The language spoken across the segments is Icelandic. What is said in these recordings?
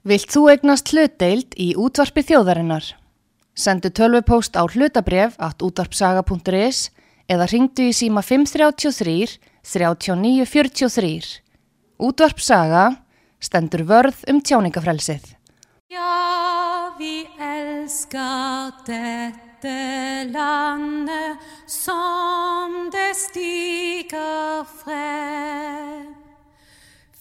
Vilt þú egnast hlutdeild í útvarpi þjóðarinnar? Sendu tölvupóst á hlutabref at útvarpsaga.is eða ringdu í síma 533 3943. Útvarpsaga stendur vörð um tjáningafrelsið. Ja, vi älskar dette landet som det stiger frem.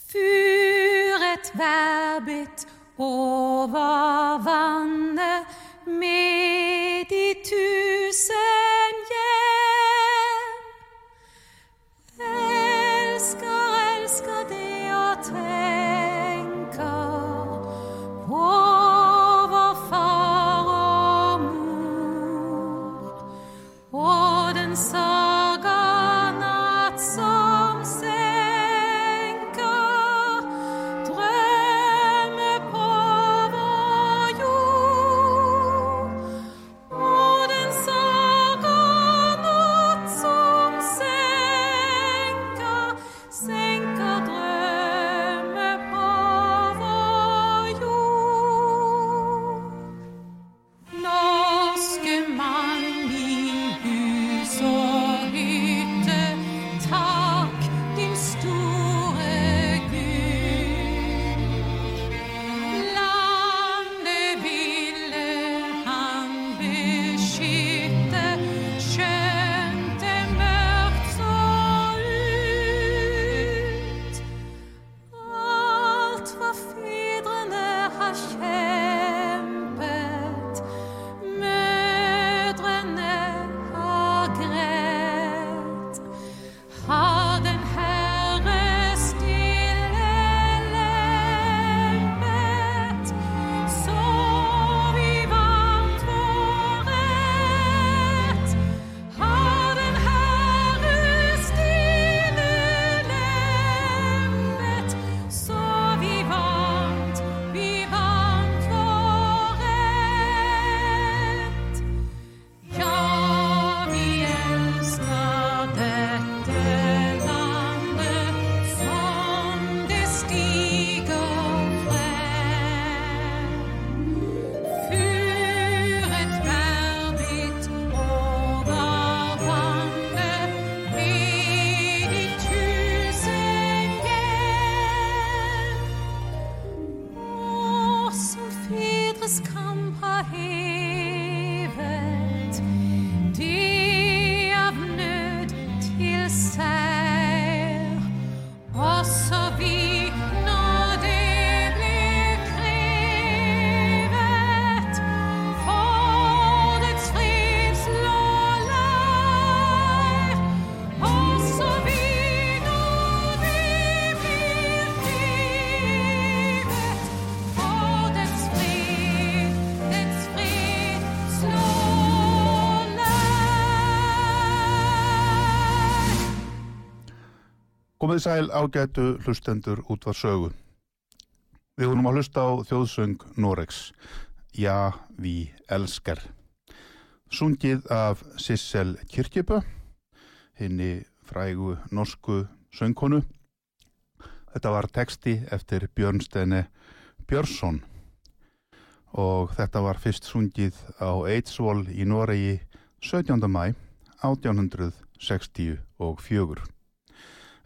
Fyret verbit over vannet med de tusen Komið sæl ágætu hlustendur út var sögu. Við vorum að hlusta á þjóðsöng Norex. Ja, vi elskar. Sungið af Sissel Kirkjebø, henni frægu norsku söngkonu. Þetta var teksti eftir Björnstene Björnsson og þetta var fyrst sungið á Eidsvoll í Noregi 17. mæ 1864.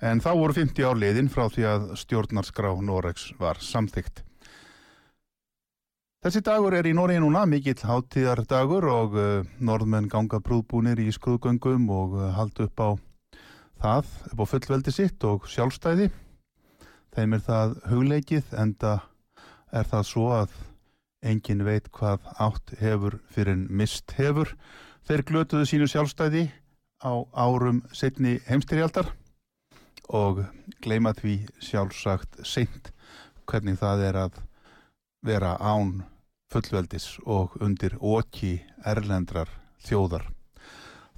En þá voru 50 ár liðin frá því að stjórnarskrá Noregs var samþygt. Þessi dagur er í Noregi núna mikill hátíðar dagur og uh, norðmenn ganga brúðbúnir í skuðgöngum og uh, halda upp á það, upp á fullveldi sitt og sjálfstæði. Þeim er það hugleikið enda er það svo að engin veit hvað átt hefur fyrir en mist hefur. Þeir glötuðu sínu sjálfstæði á árum setni heimstyrjaldar og gleyma því sjálfsagt seint hvernig það er að vera án fullveldis og undir oki erlendrar þjóðar.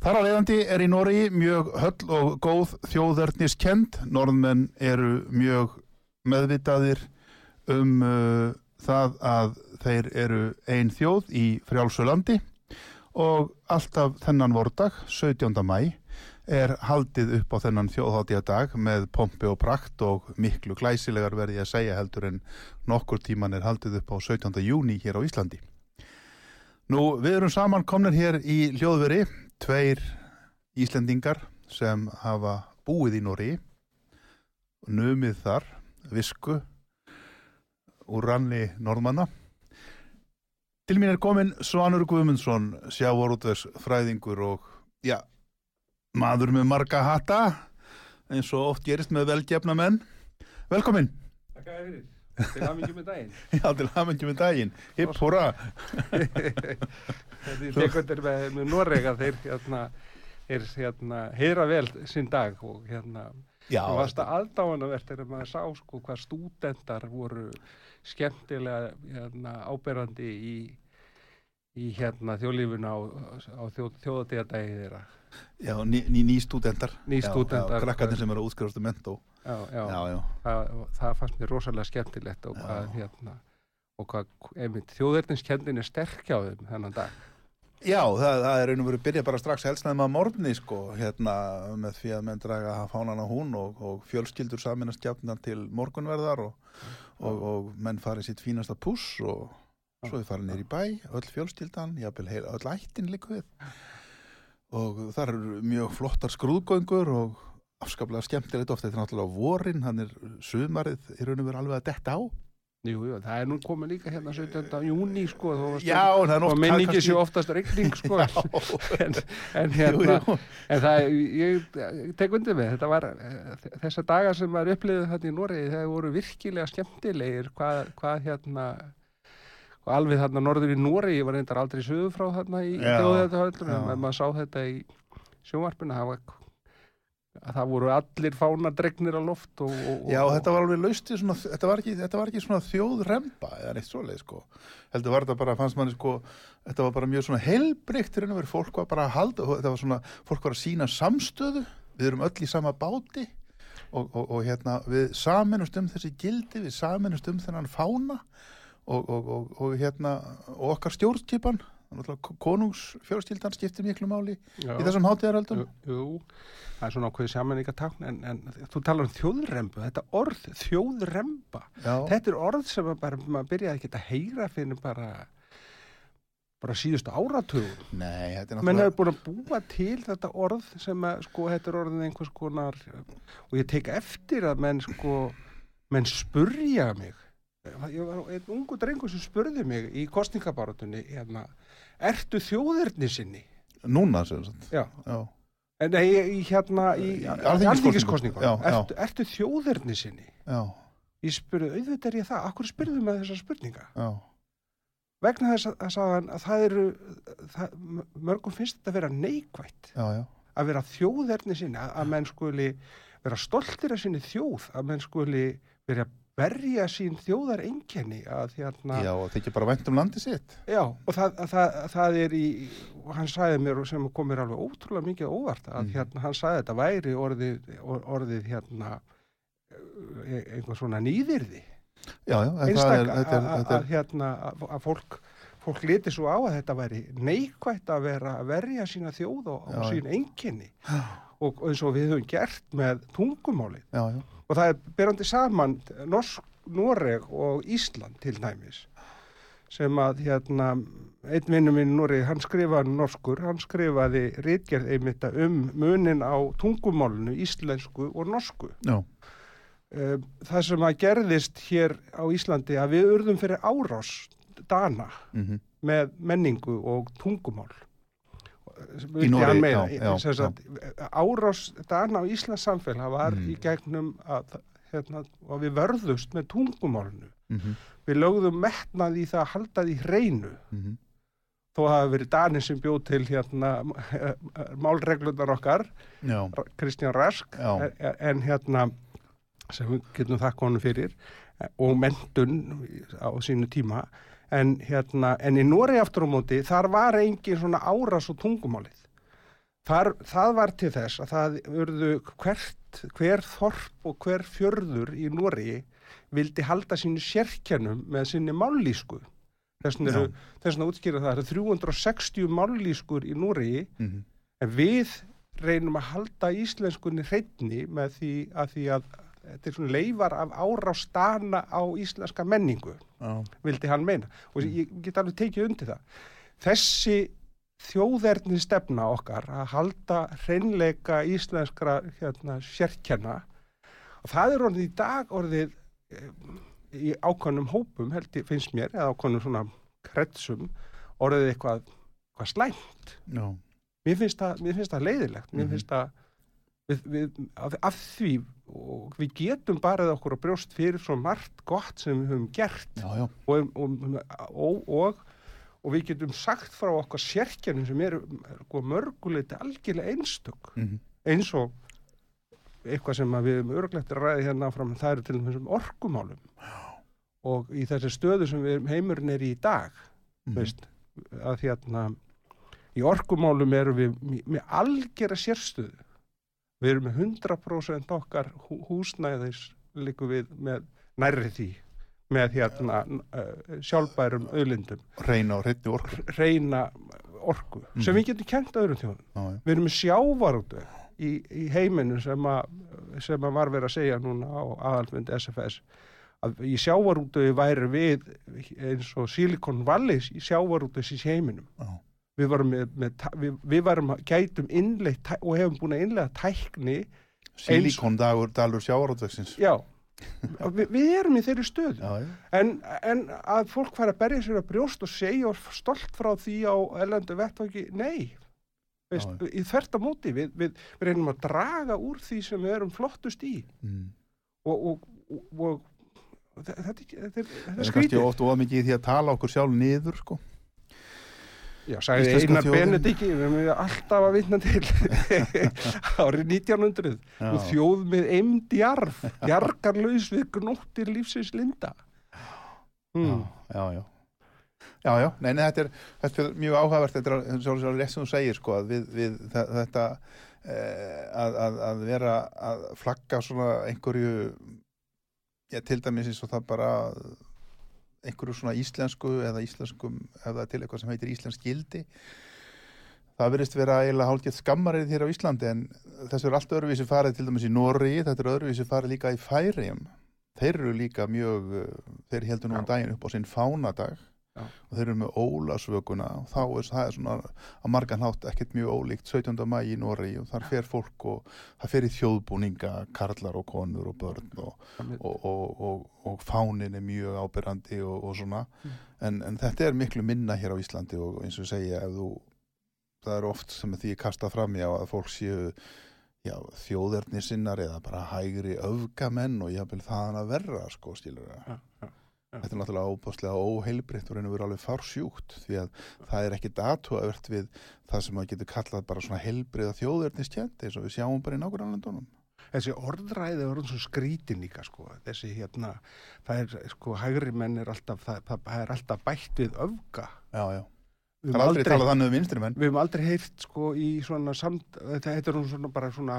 Þar að leiðandi er í Noregi mjög höll og góð þjóðarniskend. Norðmenn eru mjög meðvitaðir um uh, það að þeir eru ein þjóð í frjálsölandi og alltaf þennan vordag, 17. mæ, er haldið upp á þennan þjóðháttíðadag með pompi og prakt og miklu glæsilegar verði að segja heldur en nokkur tíman er haldið upp á 17. júni hér á Íslandi. Nú, við erum saman komnir hér í hljóðveri, tveir Íslendingar sem hafa búið í Nóri, numið þar, visku, úr ranni norðmanna. Til mín er komin Svanur Guðmundsson, sjávorútvers fræðingur og, já, maður með marga hatta, eins og oft gerist með velgefna menn. Velkomin, Takk að fyrir. Til hamingjum með daginn. já, til hafingjum með daginn, hipp húra. Þetta er tekundir með, með Norega þeir hérna, er, hérna, heyra vel sinn dag og hérna, Já, það varst að aðdáanavert þegar maður sá sko hvað stúdendar voru skemmtilega hérna, áberandi í, í hérna þjóðlífuna á, á þjóð, þjóðatíðadagi þeirra. Já, ný, ný, ný stúdentar. Ný já, krakkarnir sem eru að útskrifastu mentó. Já, já, Já, já. Það, það fannst mér rosalega skemmtilegt og hvað, hérna, og hvað einmitt, þjóðverðniskendin er sterk á þeim þennan dag. Já, það, það er og verið byrja bara strax helstnaðum að morgni sko, hérna með því að menn draga fánan á hún og, og fjölskyldur saminast jafnar til morgunverðar og, og, og menn farið sitt fínasta púss og svo er farið nýr í bæ, öll fjölskyldan, jafnvel heila, öll ættin líka við og þar eru mjög flottar skrúðgöngur og afskaplega skemmtilegt ofta þetta er náttúrulega vorin, hann er sumarið í raun og verið alveg að detta á Jú, jú, það er nú komið líka hérna 17. júni, sko, það er oft minningi kannski- séu oftast regning, sko, en, en Jú, hérna, jú. en það, ég, ég tek undir með, þetta var, eh, þessar dagar sem maður upplifði þetta í Noregi, það voru virkilega skemmtilegir, hvað, hvað hérna, og alveg þarna norður í Noregi var reyndar aldrei sögur frá þarna í já. en maður sá þetta í sjónvarpinu, það var, að það voru allir fánadregnir á loft og, og, Já, og, þetta var alveg lausti svona, þetta var ekki, þetta var ekki svona þjóðremba eða neitt svoleið sko. Heldur var þetta bara, fannst manni sko, þetta var bara mjög svona í og verið, fólk var bara að halda, þetta var svona, fólk var að sína samstöðu, við erum öll í sama báti og, og, og hérna við saminust um þessi gildi, við saminust um þennan fána og, og, og, og hérna, og okkar stjórnskipan, konungsfjórskildan skiptir miklu máli Já. í þessum hátíðaröldum. Það er svona ákveðið samanlíkatákn en, en þú talar um þjóðrembu, þetta orð þjóðremba, Já, þetta er orð sem bara, maður byrjaði ekki að heyra fyrir bara bara síðustu áratugum nei, þetta er menn náttúrulega, hefur búin að búa til þetta orð sem að sko þetta er orðin einhvers konar og ég tek eftir að menn sko menn spurja mig ég var einn ungu drengur sem spurði mig í kostningabáratunni hérna, ertu þjóðirni sinni? núna sem sagt, Já, já. En í hérna í já. Ertu, ertu þjóðirni sinni? Já, Ég spurði, auðvitað er ég það. Akkur spurði með þessar spurninga? Vegna þess að, að sagðan að það eru, það, mörgum finnst þetta að vera já. Að vera þjóðirni sinni, að, að menn skuli vera stoltir af sinni þjóð, að menn skuli vera að berja sín þjóðar einkenni að hérna, Já, og þykir bara vænt um landi sitt. Já, og það, það, það er í, hann sagði mér og sem kom mér alveg ótrúlega mikið óvart að Mhm. hérna, hann sagði þetta væri orðið, or- orðið hérna e- einhver svona nýðirði Já, já, það er, einstak er, að- hérna að fólk fólk liti svo á að þetta væri neikvætt að vera að verja sína þjóð og, og sín einkenni og eins og við höfum gert með tungumálið já, já, og það er berandi saman Norsk, Noreg og Ísland til dæmis sem að hérna einn vinnu minn í Noregi, hann skrifaði norskur, hann skrifaði rítgerð einmitt um munin á tungumálinu, íslensku og norsku. já, Eh, Það sem að gerðist hér á Íslandi að við urðum fyrir árás Dana mhm, með menningu og tungumál. Í sagt, árás Dana á Íslands samfélag var Mm. í gegnum að, hérna, að við vörðust með tungumálinu. mhm, Við lögðum metnað í það að halda því hreinu mhm, þó að hafa verið Danir sem bjóð til hérna málreglunar okkar, já, Kristján Rask Já. en, hérna sem við getum þakka honum fyrir og mentun á sínu tíma en hérna, en í Nóri aftur á móti þar var engin svona áras og tungumálið. Þar, það var til þess að það urðu hvert, hver þorp og hver fjörður í Nóri vildi halda sínu sérkjænum með sinni mállísku þess vegna útskýra það það eru 360 mállískur í Nóri mhm, en við reynum að halda íslenskunni hreinni með því að því að þetta er svona leifar af árásdana á íslenska menningu Já, vildi hann meina. Og ég get alveg tekið undir það. Þessi þjóðerni stefna okkar að halda hreinleika íslenskra hérna, sérkjanna og það er orðið í dag orðið eh, í ákvæmnum hópum held ég finnst mér, eða ákvæmnum svona kretsum orðið eitthvað, eitthvað slæmt. Já, mér finnst það, mér finnst það leiðilegt mér Mhm. finnst það við, við, af, af því og við getum barið okkur að brjóst fyrir svo margt gott sem við höfum gert. Já, já, og, og, og, og, og við getum sagt frá okkar sérkjænum sem eru sko, mörguleiti algjörlega einstök. Mhm, eins og eitthvað sem við erum örglegt að ræði hérna áfram það eru til þessum orkumálum. Og í þessi stöðu sem við heimurinn er í dag mhm, veist, að hérna í orkumálum erum við með algjörra sérstöðu við erum með 100% okkar hú- húsnæðis líku við með nærri því með hérna uh, sjálfbærum auðlindum, reyna og reyndi orku. reyna orku sem Mhm. við getum kent öðrum þjóðum. Við erum sjávarútu í, í heiminu sem að, sem að var verið að segja núna á aðalfund SFS að í sjávarútu væri við eins og Silicon Valley í sjávarútu í heiminum. Já, við varum með, með við, við varum gætum innleitt og hefum búin að innlega tækni Silikon dagur, dalur sjávarótveksins. já. Við, við erum í þeirri já, en, en að fólk fara að berja sér að brjóst og segja og stolt frá því á elendu vettvangi, nei. Veist, í þvert á móti við, við, við reynum að draga úr því sem við erum flottust í. Mm. og, og, og, og þetta, þetta, þetta, þetta Það er er kannski skrítið oft of mikið í því að tala okkur sjálf niður, sko. Já, sagði þjóðin. Benedikki, við erum alltaf að vitna til árið 1900 Já. og þjóð með eimd jarf, jargarlaus við gnóttir lífsins linda. Mm. Já, já, já. Já, já, nei, nei, þetta er, þetta er mjög áhugavert, þetta er svolítið sem þú segir, sko, að við, við þetta, eh, að, að, að vera að flagga svona einhverju, já, til dæmis eins og það bara einhverju svona íslensku eða íslenskum, er til eitthvað sem heitir íslensk gildi, það verðist vera eiginlega hálfgett skammarið hér á Íslandi en þessu er allt öðruvísi farið til dæmis í Norri, þetta er öðruvísi farið líka í Færiðum. Þeir eru líka mjög, uh, þeir heldur nú um daginn upp á sinn fánadag Já. og þeir eru með ólasvökunna og þá er það er svona að margan hátt ekkert mjög ólíkt 17. mæ í Norri og þar fer fólk og það fer í þjóðbúninga, karlar og konur og börn og, og, og, og, fánin er mjög ábyrrandi og, og svona en, en þetta er miklu minna hér á Íslandi og eins og segja ef þú það er oft sem því kasta fram í á að fólk séu já, þjóðerni sinnar eða bara hægri öfgamenn og jáfnvel þaðan að verra sko skilur það Já, já, já. Þetta er náttúrulega óbáslega óheilbritt og reynir verið alveg farsjúkt því að það er ekki datuavert við það sem maður getur kallað bara svona heilbriða þjóðerniskjönd eins og við sjáum bara í nákvæmlandunum. Þessi orðræði er orðin svo skrítin líka sko. Þessi hérna, það er sko, hægri menn er alltaf, það, það er alltaf bætt við öfga. Já, já. Það er höfum aldrei talað þannig um vinstri menn. Við höfum aldrei heyrt sko í svona samt, þetta, er nú svona bara svona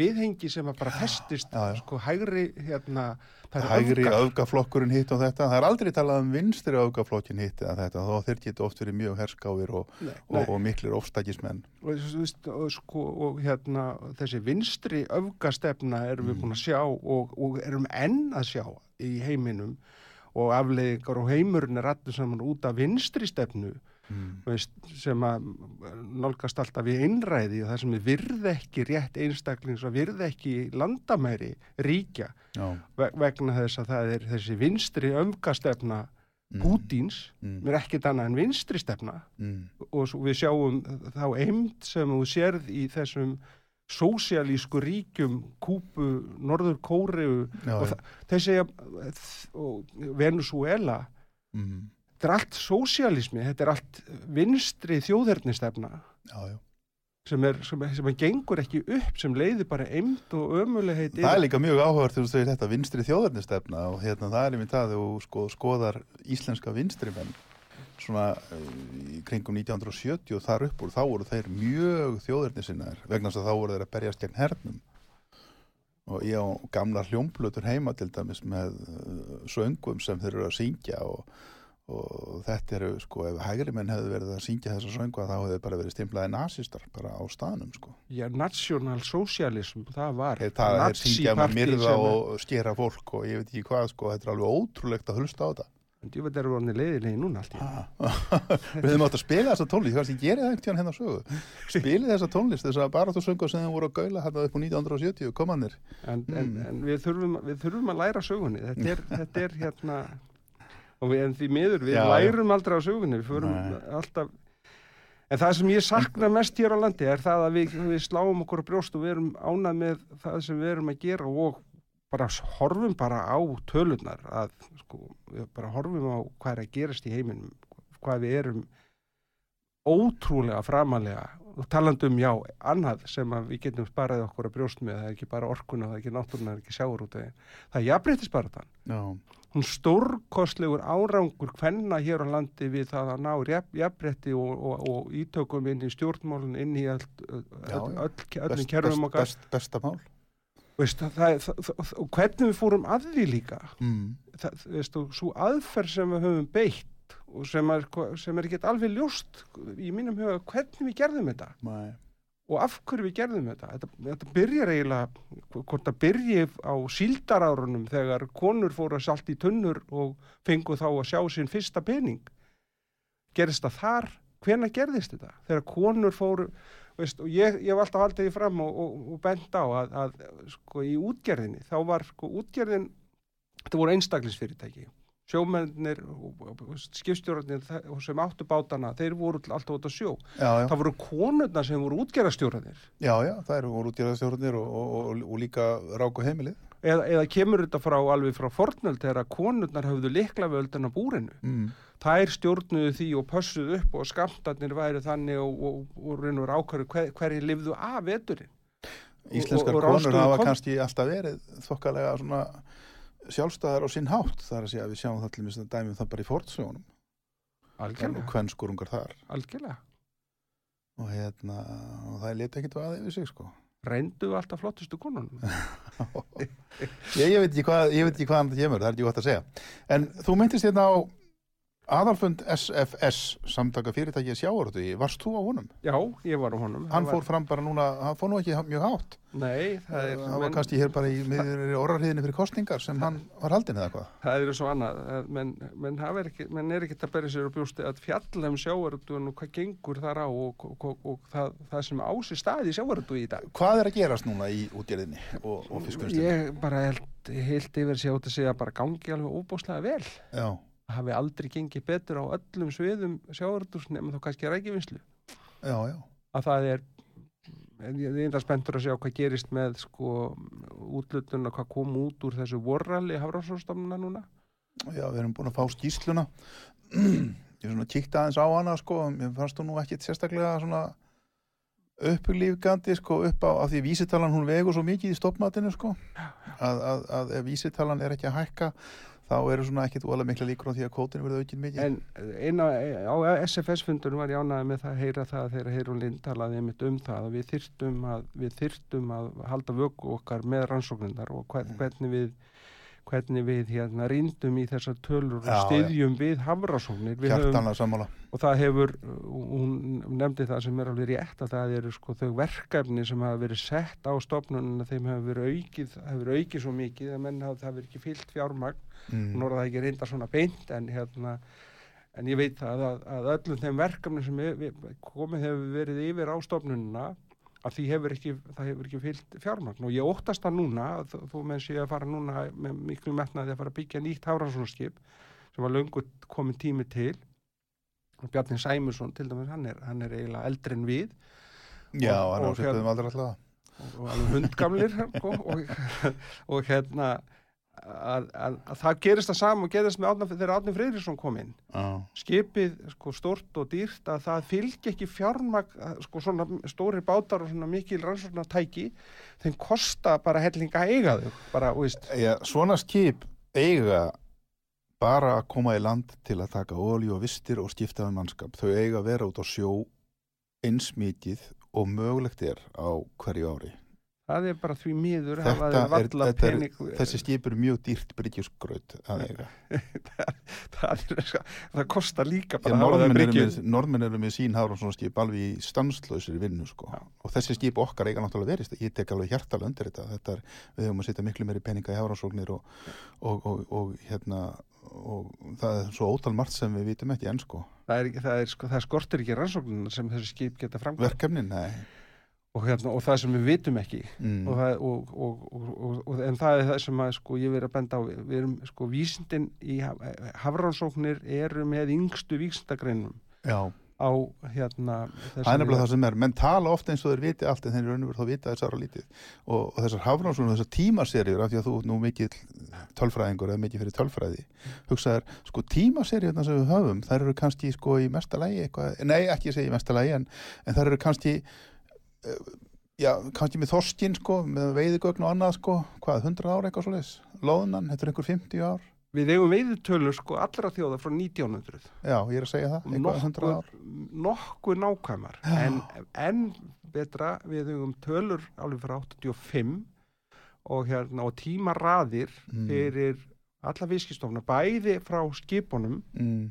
viðhengi sem að bara festist Já, já. sko hægri hérna, það er Hægri öfgar. öfgaflokkurinn hitt og þetta. Það er aldrei talað um vinstri öfgaflokkin hitt eða þetta. Þó þeir geta oft verið mjög herskáir og, Nei, og, nei. og miklir ofstækismenn. og, sko, og hérna þessi vinstri öfgastefna erum við búin að sjá og, og erum enn að sjá í heiminum og afleiðingar og heimurinn er allir saman út af vinstri stefnu Mm. veist, sem að nálgast alltaf í einræði og það sem er virð ekki rétt einstaklings og virð ekki landamæri ríkja ve- vegna þess að það er þessi vinstri öfgastefna Mm. Pútins Mm. er ekkit annað en vinstri stefna Mm. og við sjáum þá eimd sem þú sérð í þessum sósialísku ríkjum Kúpu, Norður Kóreu Já, og og Venezuela Mm. Þetta er allt sósialismi, þetta er allt vinstri já. sem, er, sem, sem er gengur ekki upp sem leiði bara eimd og ömulegheit Það er líka mjög áhugavert þegar þú segir þetta vinstri þjóðarnistefna og hérna það er einmitt það þegar þú sko, skoðar íslenska vinstri menn svona eh, í kringum 1970 og þar upp úr þá voru þeir mjög þjóðarnisinnar vegna þess að þá voru þeir að berjast gegn hernum. Og ég á gamla hljómblötur heima til dæmis með uh, söngum sem þeir eru að syngja og, og þetta eru sko ef hægri menn hefðu verið að syngja þessa söngu þá hefðu bara verið stimplaði nasistar bara á staðnum sko Já, nationalsocialism, það var Þeir, það er syngja með myrða og skera fólk og ég veit ekki hvað sko þetta er alveg ótrúlegt að hlusta á þetta Ég veit, erum við orðinni leiðilegi núna allt í einu. Við höfum átt að spila þessa tónlist, hvað sem gerir það tíðan hérna á sögu. Spilið þessa tónlist, þessa baráttu söngu sem þeim voru að gaula hérna upp á 1970, komanir. en, en, Mm. en við, þurfum, við þurfum að læra sögunni þetta er, þetta er hérna og við, en því miður, við Já, lærum aldrei á sögunni við förum Nei. alltaf en það sem ég sakna mest hér á landi er það að við, við sláum okkur á brjóst og við erum ánað með það sem við erum að gera og bara horfum bara á tölunar að sko, við bara horfum á hvað er að gerast í heiminum hvað við erum ótrúlega framalega og talandi um já, annað sem við getum sparað okkur að brjóst með, það er ekki bara orkuna, það er ekki náttúruna, það er ekki sjáur út það er jafnbreytisbaratan Já, hún stórkostlegur árangur hvenna hér á landi við það að ná jafn, jafnbreytti og, og, og ítökum inn í stjórnmálun, inn í öll, öll, öll, öll, best, kerfum best, okkar best, besta mál. veist, það, það, það, og hvernig við fórum að því líka Mm. það, veist, svo aðferð sem við höfum beitt og sem er, sem er ekki alveg ljóst í mínum huga hvernig við gerðum þetta Nei. Og af hverju við gerðum þetta? Þetta, þetta byrjar eiginlega hvort það byrji á síldarárunum þegar konur fóru að salt í tunnur og fengu þá að sjá sinn fyrsta pening. Gerist það þar? Hvenær gerðist þetta? Þegar konur fóru veist, og ég, ég hef alltaf haldið því fram og, og, og bent á að, að sko í útgerðinni þá var sko útgerðin þetta voru einstaklingsfyrirtæki sjómennir og, og, og skipstjórnir sem áttu bátana þeir voru alltaf út á sjó. Já, já, það voru konurna sem voru útgerðastjóranir já, já, það eru voru útgjörðastjórnir og, og, og, og líka ráku heimilið. eða, eða kemur þetta frá alveg frá fornöld þegar að konurnar höfðu likla völdin á búrinu. Mm. þær stjórnuðu því og pössuðu upp og skamtarnir væri þannig og, og, og reynur ákvæður hver, hverju lifðu af veturinn. Íslenskar og- og konur hafa kannski alltaf verið þokkalega svona sjálfstæðar á sinn hátt. Það er að segja að við sjáum það til mér sem dæmum það bara í fortsögunum. og algjörlega, kvennskurungar þar. algjörlega. Og hérna, og það er litið ekkert vaðið yfir sig, sko. reyndu alltaf flottustu konunum Ég, ég veit ekki hvað, ég veit ekki hvaðan það kemur, það er ekki gott að segja. En þú myndist hérna á aðalfund SFS, samtaka fyrirtæki sjáarötu, varst þú á honum? já, ég var á honum Hann fór fram bara núna, hann fór nú ekki mjög hátt. nei, það er, Það var menn, kannski hér bara í orðarhiðinni fyrir kostningar sem hann var haldin eða hvað. það er svo annað að menn, ekki, menn er ekki að berja sér á brjósti að fjalla um sjávarutun og hvað gengur þar á og, og, og, og það, það sem ási staði í sjávarutu í dag Hvað er að gerast núna í útgerðinni og, og fiskvinnslunni? Ég bara held, held yfir sér út að segja bara gangi alveg óbúslega vel. Já, hafi aldrei gengið betur á öllum sviðum sjávarútus nema þá kannski já. Að það er, en ég er einnig spenntur að sjá hvað gerist með sko útlutun og hvað kom út úr þessu vorrali hafrásóstofnuna núna. Já, við erum búin að fá skýsluna. Ég svona kíkt aðeins á hana, sko. Mér fannst þú nú ekkit sérstaklega svona upplýfgandi, sko, upp á, af því vísitalan hún vegur svo mikið í stoppmatinu, sko. Að, að, að vísitalan er ekki að hækka, þá eru svona ekkit óalega mikla líkur á því að kótinu verður aukin mikið. En eina, á SFS-fundunum var ég ánægði með það að heyra það þegar Heyrún Lind talaði einmitt um það að við þyrftum að, við þyrftum að halda vöku okkar með rannsóknundar og hvern, hvernig við hvernig við hérna rýndum í þessar tölur og Já, styðjum hafrásóknir við sammála. og það hefur hún nefndi það sem er alveg rétt að það eru sko þau verkefni sem hafa verið sett á stofnununa þeim hefur verið aukið, hefur verið aukið svo mikið að menn hafa það verið ekki fyllt fjármagn Mm. nú er það ekki reynda svona beint en hérna en ég veit það að, að öllum þeim verkefni sem við, við, komið hefur verið yfir á stofnununa að því hefur ekki, það hefur ekki fyllt fjármagn. Og ég óttast það núna þó menn sé að fara núna með miklu metnaði að fara að byggja nýtt hafranssonskip sem var löngu komin tími til. Og Bjarni Sæmusson til dæmis hann er, hann er eiginlega eldri en við. Já, og- hann á og svipuðum hérna- aldrei alltaf. og, og alveg hundgamlir sko, og, og hérna að, að, að það gerist það sama og gerist með Árna, þegar Átni Freyrisson kom inn Já. skipið sko stort og dýrt að það fylgja ekki fjármag sko svona stóri bátar og svona mikil rannsóknartæki þeim kosta bara hellinga að eiga þau bara, Já, svona skip eiga bara að koma í land til að taka olíu og vistir og skipta um mannskap. Þau eiga að vera út á sjó eins mikið og mögulegt er á hverju ári. Það er bara því miður er, er, þessi skip er mjög dýrt bryggjusgraut að eiga. það, er, það kostar líka bara það norðmenn, eru með, norðmenn eru með sín Hafránssson skip alveg í stanslausir vinnu sko. Og þessi skip okkar eiga náttúrulega verist ég tek alveg hjartalega undir þetta, þetta er, við höfum að setja miklu meiri peninga í Hafránssóknir og, og, og, og hérna og það er svo ótal margt sem við vitum ekki enn sko. það, er, það, er, sko, það skortir ekki rannsóknina sem þessi skip geta framkvæmt verkefnin, nei og, hérna, og það sem við vitum ekki. Mm. og það, og, og, og, og, en það er það sem að sko, ég verið að benda á við erum sko vísindin í hafrannsóknir eru með yngstu vísindagreinum Já, á hérna það er nefnilega það sem er. Menn tala ofta eins og þeir viti allt en þeir eru raunverð þá vita þessar á lítið. Og, þessar hafránsunum, þessar tímaserjur af því að þú nú mikið tölfræðingur eða mikið fyrir tölfræði hugsaðar, sko tímaserjurna sem við höfum þær eru kannski sko í mesta lægi eitthvað, nei ekki segja í mesta lægi en, en þær eru kannski já, kannski með þorskin sko með veiðigögn og annað sko hvað, 100 ár eitthvað svo leis, loðnan, þetta er einhver 50 ár, við eigum veiðutölur sko allra þjóða frá 1900 já, ég er að segja það eitthvað 100 ár, nokkuð, nákvæmar. En, en betra við höfum tölur alveg frá 85 og, hérna, og tímaraðir Mm. fyrir alla viðskistofna bæði frá skipunum mm,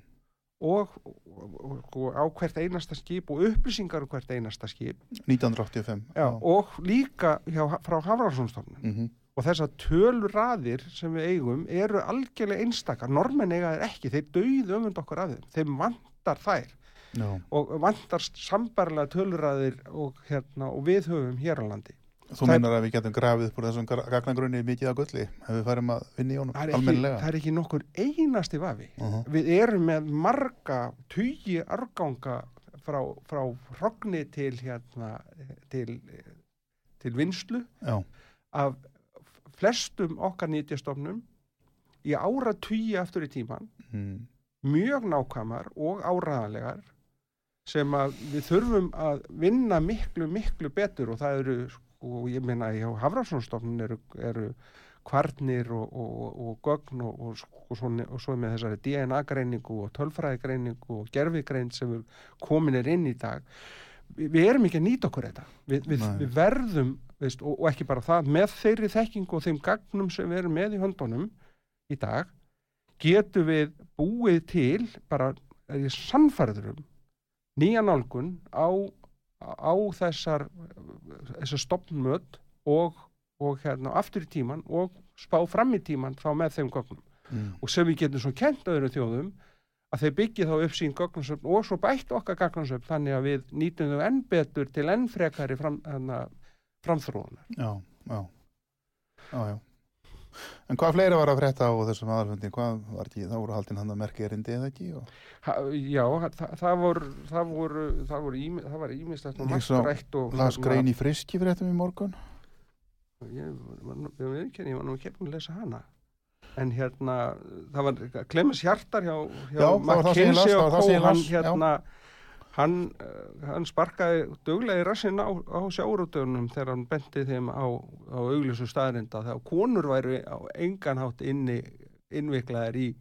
og, og, og, á hvert einasta skip og upplýsingar um hvert einasta skip. 1985 Já, og líka hjá, frá Hafranssonstofnun mm og þessar töluraðir sem við eigum eru algjörlega einstakar. Normenn eiga þeir ekki, þeir dauðu öfund okkur af þeim. Þeim vantar þær. Já. Og vantar sambarlega töluraðir og, hérna, og við höfum hér á landi Þú meinar að við getum grafið úr þessum gagnagrunni mikið af gulli ef við færum að vinna í honum almennilega það er ekki nokkur einasti vafi uh -huh. við erum með marga tugi arganga frá, frá hrogni til hérna til, til vinslu Já, af flestum okkar nýtjastofnum í ára tugi aftur í tíman mm. mjög nákvæmar og áraðanlegar sem að við þurfum að vinna miklu, miklu betur og það eru, sko, ég meina hjá Hafranssonstofnun eru, eru kvarnir og, og, og gögn og, og, og, svo, og með þessari DNA-greiningu og tölfræðigreiningu og gerfigreind sem komin er inn í dag. Vi, við erum ekki að nýta okkur þetta. Við, við, við verðum veist, og, og ekki bara það, með þeirri þekkingu og þeim gagnum sem við erum með í höndunum í dag getum við búið til bara, er ég sannfærður um nýja nálgun á, á þessar þessar stopnmöt og, og hérna aftur í tíman og spá fram í tíman þá með þeim gögnum Mm. og sem við getum svo kent öðrum þjóðum að þeir byggja þá upp sín gögnarsöfn og svo bætt okkar gögnarsöfn þannig að við nýtum þau enn betur til enn frekari fram, hana, framþróunar. já, já Já, já En hvað fleira var að frétta á þessum aðalfundi hvað var ekki, þá voru haldin hann að merki erindi eða ekki og Ha, já, það, það voru það voru, það voru ími, það var ímislegt og Ég margt sá- rætt og las grein í friski fréttum í morgun ég, var nú- ekki, að lesa hana en hérna, það var Clemens Hjartar hjá, hjá McKinsey og var það Co. sem ég hann las, já. Hann, eh, hann sparkaði duglega í rassin á, á sjáurútöfunum þegar hann benti þeim á, á augljósu staðrinda þegar konur væri á engan hátt inni innviklaðar í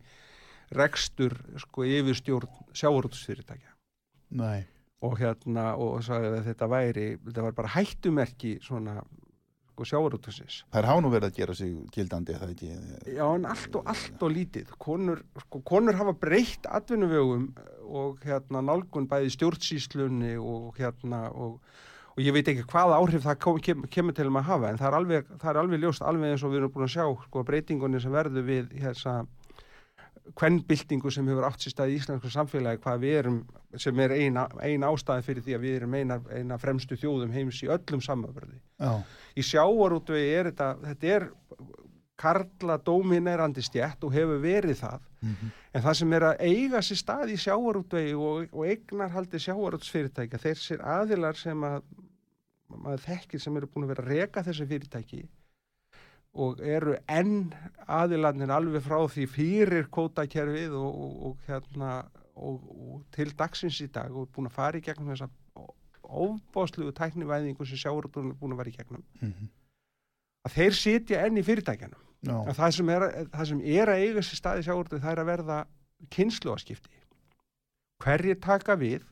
rekstur sko yfirstjórn sjáurútusfyrirtækja Nei, og hérna og sagði að þetta væri þetta var bara hættumerki svona sko sjávarútusins þær hafa nú verið að gera sig gildandi er það ekki? Já, en allt og allt og lítið. Konur, sko, konur hafa breytt atvinnuvegum og hérna nálgun bæði stjórnsýslunni og hérna og, og ég veit ekki hvaða áhrif það kom, kem, kemur til um að hafa en það er alveg, það er alveg ljóst alveg eins og við erum búin að sjá sko breytingunni sem verður við hérna kvennbyltingu sem hefur átt sér stað í íslensku samfélagi hvað við erum, sem er eina, eina ástæði fyrir því að við erum eina, eina fremstu þjóðum heims í öllum samöfrði Já, í sjávarútvegi er þetta, þetta er karla dóminerandi stjætt og hefur verið það. Mhm. en það sem er að eiga sér stað í sjávarútvegi og, og eignarhaldi sjávarútsfyrirtækja þessir aðilar sem að maður þekkir sem eru búin að vera að reka þessi fyrirtæki og eru enn aðilarnir alveg frá því fyrir kótakerfið og, og, og hérna og, og til dagsins í dag og búin að fara í gegnum þessa ofbáslugu tæknivæðingu sem sjávarútvegin er búin að vera í gegnum. Mhm, að þeir sitja enn í fyrirtækjanum já, að það sem er, það sem er að eiga sér staði sjáurðu það er að verða kynsluaskipti hverjir taka við?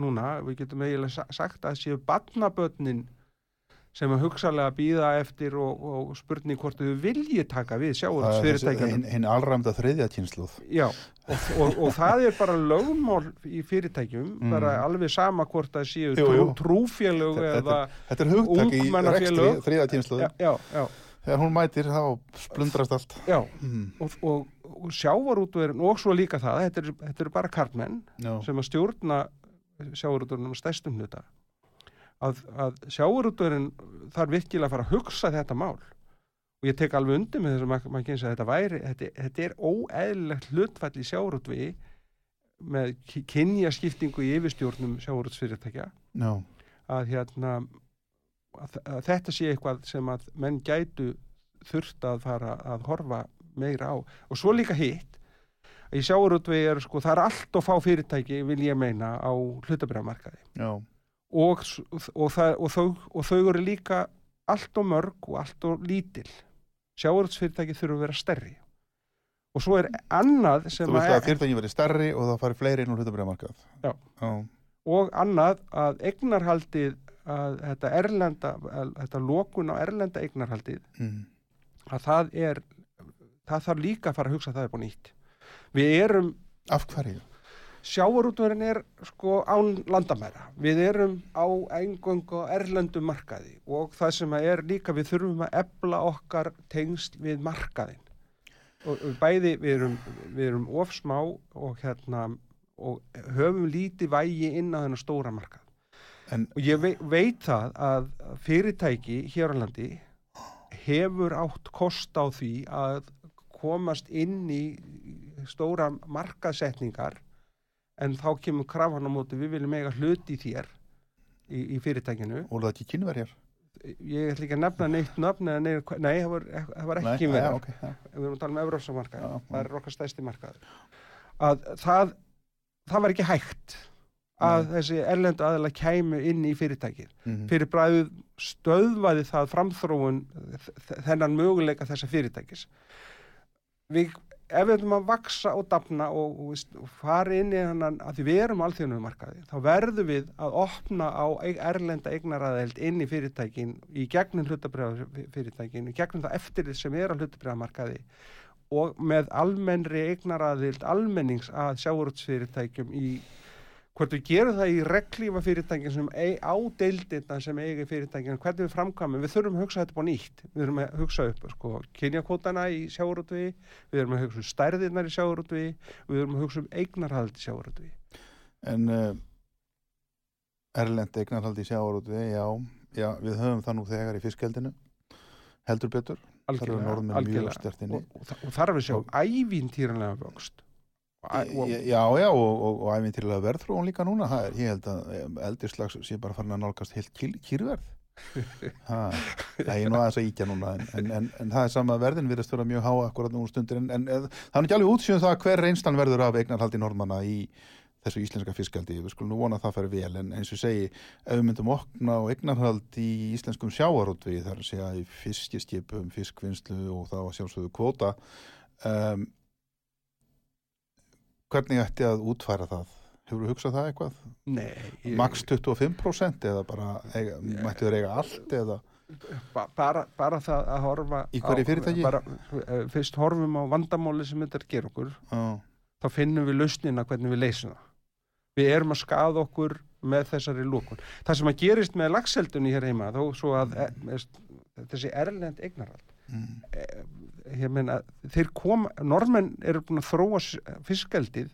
Núna, við getum eiginlega sa- sagt að séu badnabötnin sem að hugsalega býða eftir og, og spurning hvort þau vilji taka við er sjáurútsfyrirtækjanum. hinn hin alræmda þriðja kynsluð. Já, og, og, og það er bara lögmál í fyrirtækjum, Mm. bara alveg sama hvort það séu Jú, jú. trúfélög eða, Þetta er hugtak í Ungmennafélög. þriðja kynsluð. já, já, Þegar hún mætir þá splundrast allt. já. Mm. Og, og, og svo líka það, þetta eru eru bara karlmenn Já. sem að stjórna sjávarútverinum að stærstum hluta að, að sjávarútvörin þarf virkilega að fara að hugsa þetta mál og ég tek alveg undir með þess að maður kynsa að þetta væri, þetta, þetta er óeðlilegt hlutfall í sjávarútvi með ki- kynjaskiptingu í yfirstjórnum sjávarútsfyrirtækja Já. að hérna að, að þetta sé eitthvað sem að menn gætu þurft að fara að horfa meira á og svo líka hitt að í sjávarútvegi er sko, það er allt og fá fyrirtæki vil ég meina á hlutabriðamarkaði Já. Og, og, það, og, þau, og þau eru líka allt og mörg og allt og lítil sjávarútsfyrirtæki þurfa að vera stærri og svo er annað sem Þú veist að að fyrirtæki verið stærri og það fari fleiri inn á hlutabriðamarkað. Já. og annað að eignarhaldið að þetta erlenda að, þetta lokun á erlenda eignarhaldið Mm. að það er það þarf líka að fara að hugsa það upp á nýtt við erum, Af hverju? Sjávarútverðin er sko án landamæra. Við erum á eingöngu á erlendum markaði og það sem er líka við þurfum að ebla okkar tengsl við markaðin og og bæði við erum, við erum ofsmá og hérna og höfum lítið vægi inn á þennan stóra markað. En og ég veit, veit það að fyrirtæki hér á landi hefur átt kost á því að komast inn í stóra markasetningar en þá kemur krafan á móti við viljum eiga hluti þér í, í fyrirtækinu. Voru það ekki kynverjar? ég ætla ekki að nefna neitt nöfn nei, nei það, var, það var ekki Nei, verið já, ok, já. við erum að tala um Evrópsa markaði, Já, það er okkar stæsti markaður. Að það, það var ekki hægt að þessi erlendu aðeila kæmu inn í fyrirtækið. Mhm. fyrir bræðið stöðvaði það framþróun þennan möguleika þessa fyrirtækis. Við, ef við ætlum að vaksa og dafna og, og, og fara inn í hennan að því við erum alþjóðnum markaði þá verðum við að opna á erlenda eignaraðeld inn í fyrirtækin í gegnum hlutabriða fyrirtækin í gegnum það eftirlið sem er á hlutabriða markaði og með almennri eignaraðild almennings að sjáurútsfyrirtækjum í hvort við gerum það í reglífa fyrirtækin sem á deildina sem eigi fyrirtækin, hvernig við framkvæmum. Við þurfum að hugsa þetta á nýtt. Við þurfum að hugsa upp sko, kynjakótana í sjáurútvi við þurfum að hugsa um stærðirnar í sjáurútvi við þurfum að hugsa um eignarhald í sjáurútvi En uh, erlend eignarhaldi í sjávarútvi, já, já, við höfum það nú þegar í fiskheldinu, heldur betur. Þar eru norðmenn mjög sterkt inni. og, og, og þar er við sjá ævintýranlega vöxt Já, já, og, og, og æfintýrlega verðþróun líka núna, það er, ég held að eldirslags sé bara farin að nálgast heilt kýr, kýrverð. Það er nú aðeins að íkja núna, en, en, en, það er sama að verðin virðast vera mjög há akkurat nú um stundir, en, en eh, það er ekki alveg útsjöðum það hver reynslan verður af eignarhaldi norðmanna í þessu íslenska fiskaldi, við skulum nú vona að það færi vel, en eins og segi, ef við myndum okna á eignarhald í íslenskum sjávarútvi, þar að segja í fiskiskipum, fiskvinnslu og þá að sjálfsögðu kvóta, um, hvernig ætti að útfæra það? Hefur þú hugsað það eitthvað? nei, ég- Max 25% eða bara eiga, mættu þeir eiga allt eða ba bara, bara það að horfa Í hverju fyrirtæki? bara, eh, fyrst horfum á vandamáli sem þetta er að gera okkur á, þá finnum við lausnina hvernig við leysum það við erum að skaða okkur með þessari lókun það sem að gerist með lagseldunni hér heima þó svo að e, þessi erlend eignarhald mm, ég meina, þeir koma normenn eru búin að þróa fiskeldið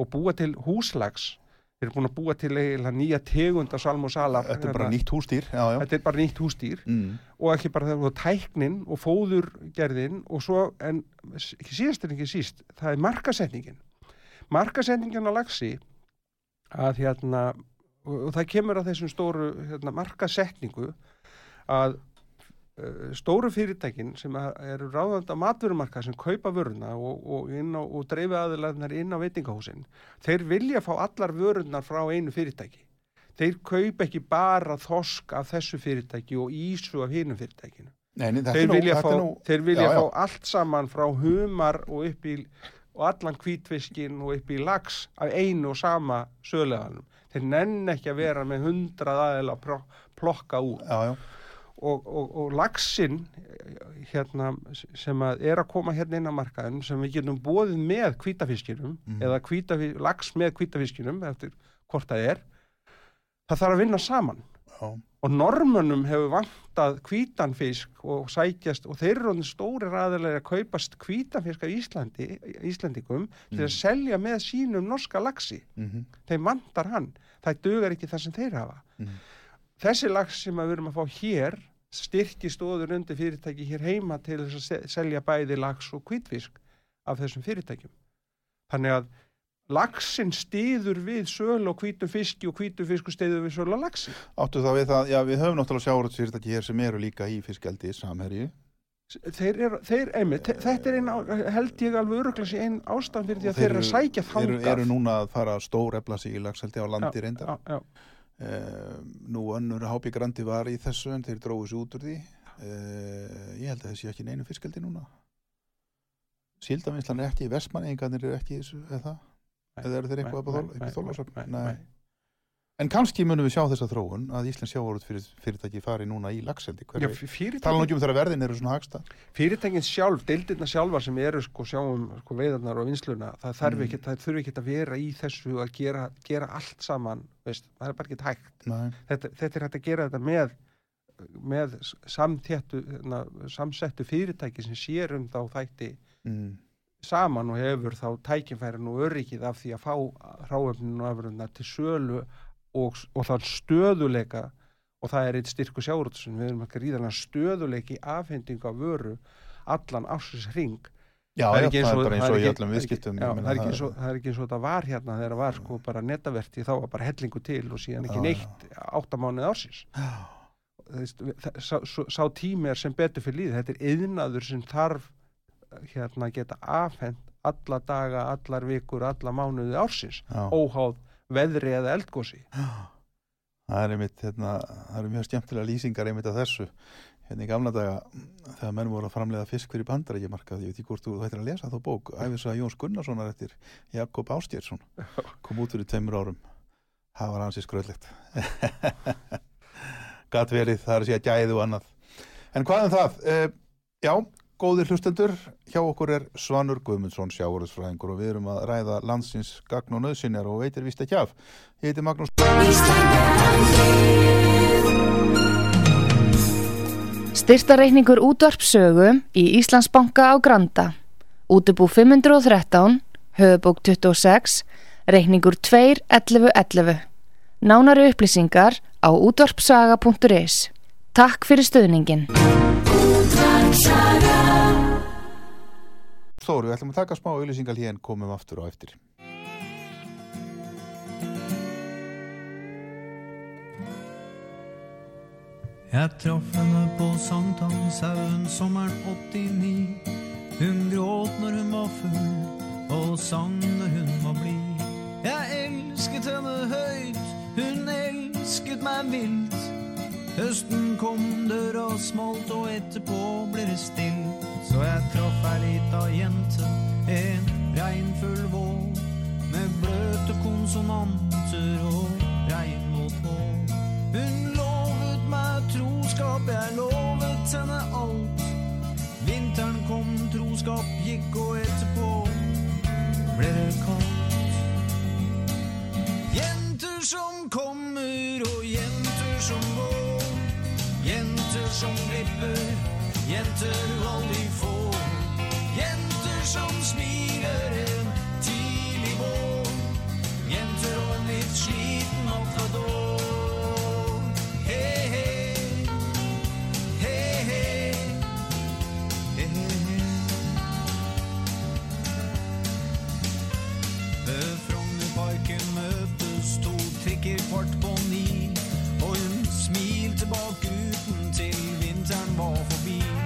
og búa til húslags þeir eru búin að búa til eiginlega nýja tegund af salm og salar Þetta er bara nýtt hústýr já, já. þetta er bara nýtt hústýr Mm, og ekki bara það og tæknin og fóðurgerðin og svo, en síðast en ekki síst, það er markasetningin markasetningin á lagsi að hérna og, það kemur að þessum stóru hérna, markasetningu að stóru fyrirtækin sem eru ráðandi á matverumarka sem kaupa vöruna og, og, og dreifi aðilarnar inn á veitingahúsin þeir vilja fá allar vörunar frá einu fyrirtæki þeir kaupa ekki bara þosk af þessu fyrirtæki og ísu af hinu fyrirtækinu Nei, nei, þeir nú, vilja, fá, nú þeir vilja já, já. fá allt saman frá humar og upp í og allan hvítfiskin og upp í lax af einu og sama söguleganum þeir nenn ekki að vera með hundrað aðeila að plokka út já, já. Og, og, og laxinn hérna, sem að er að koma hérna inn á markaðin sem við getum bóðið með hvítafiskinum Mhm. eða hvítafi, lax með hvítafiskinum eftir hvort það er það þarf að vinna saman Já. og normönum hefur vantað hvítan fisk og sækjast og þeir eru stóri ræðilega að kaupast hvítan fisk af Íslandi, Íslandingum til að selja með sínum norska laxi Mhm. þeim vantar hann, það dugar ekki það sem þeir hafa Mhm. Þessi lax sem við erum að fá hér styrki stóður undir fyrirtæki hér heima til þess að se- selja bæði lax og hvítfisk af þessum fyrirtækjum þannig að laxin stiður við sölu og hvítum fiski og hvítum fisku stiður við sölu og laxi Áttu þá við það, já við höfum náttúrulega sjáurðsfyrirtæki hér sem eru líka í fiskeldi samherji. þeir eru, þeir, einmitt, þe- þetta er ein, á- held ég alveg öruglega sé ein ástæðan fyrir því að þeir eru þeir að sækja Eru, þangað eru núna að fara stór efla sig í lagseldi á landi reyndar. já, já, Uh, nú önnur Hápi Grandi var í þessu en þeir dróðu sig út úr því. Uh, ég held að þessi ekki neinu fiskeldi núna. Síldavinslan er ekki, Vestmanningarnir eru ekki í þessu, eða það? Eða eru þeir eitthvað upp í Þorlákshöfn? Nei. En kannski munum við sjá þessa þróun að Íslands sjávarút fyrir, fyrirtæki fari núna í lagseldi. Tala nú ekki um þegar verðin eru svona hagsta. fyrirtækin sjálf, deildirna sjálfar sem eru sko sjáum sko, veiðarnar og vinsluna það, þarf Mm. ekki, þurfi ekki að vera í þessu að gera, gera allt saman veist, það er bara ekki hægt þetta, þetta er hægt að gera þetta með með na, samsettu fyrirtæki sem sér um þá þætti Mm. saman og hefur þá tækifærin og öryggið af því að fá ráöfninu og afröndna til sölu og, og þann stöðuleika og það er eitt styrku sjáurútsun við erum ekki ríðan stöðuleiki afhending af vöru allan ásins hring. Já, Það er ekki eins það er og- bara eins það og í ekki- öllum viðskiptum. já, ég það, meina, ekki eins og, það ekki eins og þetta var hérna þegar það var sko bara netaverti þá var bara hellingu til og síðan ekki neitt áttamánuð ársins. Sá, tími er sem betur fyrir líð þetta er yðnaður sem þarf hérna að geta afhend alla daga, allar vikur, alla mánuði ársins óháð veðri eða eldgósi Það er einmitt, hérna, það eru mjög skemmtilega lýsingar einmitt af þessu. Hérna í gamla daga, þegar menn voru að framleiða fisk fyrir bandarækjumarkað, ég veit ekki hvort þú hættir að lesa þá bók, æfisaga Jóns Gunnarssonar eftir Jakob Ástjérsson, kom út fyrir tveimur árum. Það var hansi skröllegt. Gat verið, það er að gæði og annað. En hvað um það? Uh, já, góðir hlustendur, hjá okkur er Svanur Guðmundsson sjáurðsfræðingur og við erum að ræða landsins gagn og nöðsynjar og veitir vist ekki af. Ég heiti Magnús Styrtareikningur útvarpsögu í Íslandsbanka á Granda. Útubú 513, höfubók 26, reikningur 2.11.11. Nánari upplýsingar á útvarpsaga.is. Takk fyrir stöðningin. Þóru, við ætlum að taka smá auðlýsingal hér en komum aftur á eftir. Jeg traff henne på Sankthanshaugen sommeren 89. Hun gråt når hun var full, og sang når hun var blid. Jeg elsket henne høyt, hun elsket meg vilt. Høsten kom, døra smalt, og etterpå ble det stilt. Så jeg traff ei lita jente, en regnfull vår, med bløte konsonanter og regnvåt hår. Hun lovet meg troskap, jeg lovet henne alt. Vinteren kom, troskap gikk, og etterpå ble det kaldt. Jenter som kommer, og jenter som går. Jenter som glipper, jenter aldri får. Jenter som smiler en tidlig vår. Jenter og en litt sliten matador. He-he, he-he, he-he. Ved Frognerparken møtes to trikker kvart på ni. Og hun smilte bak til more for me.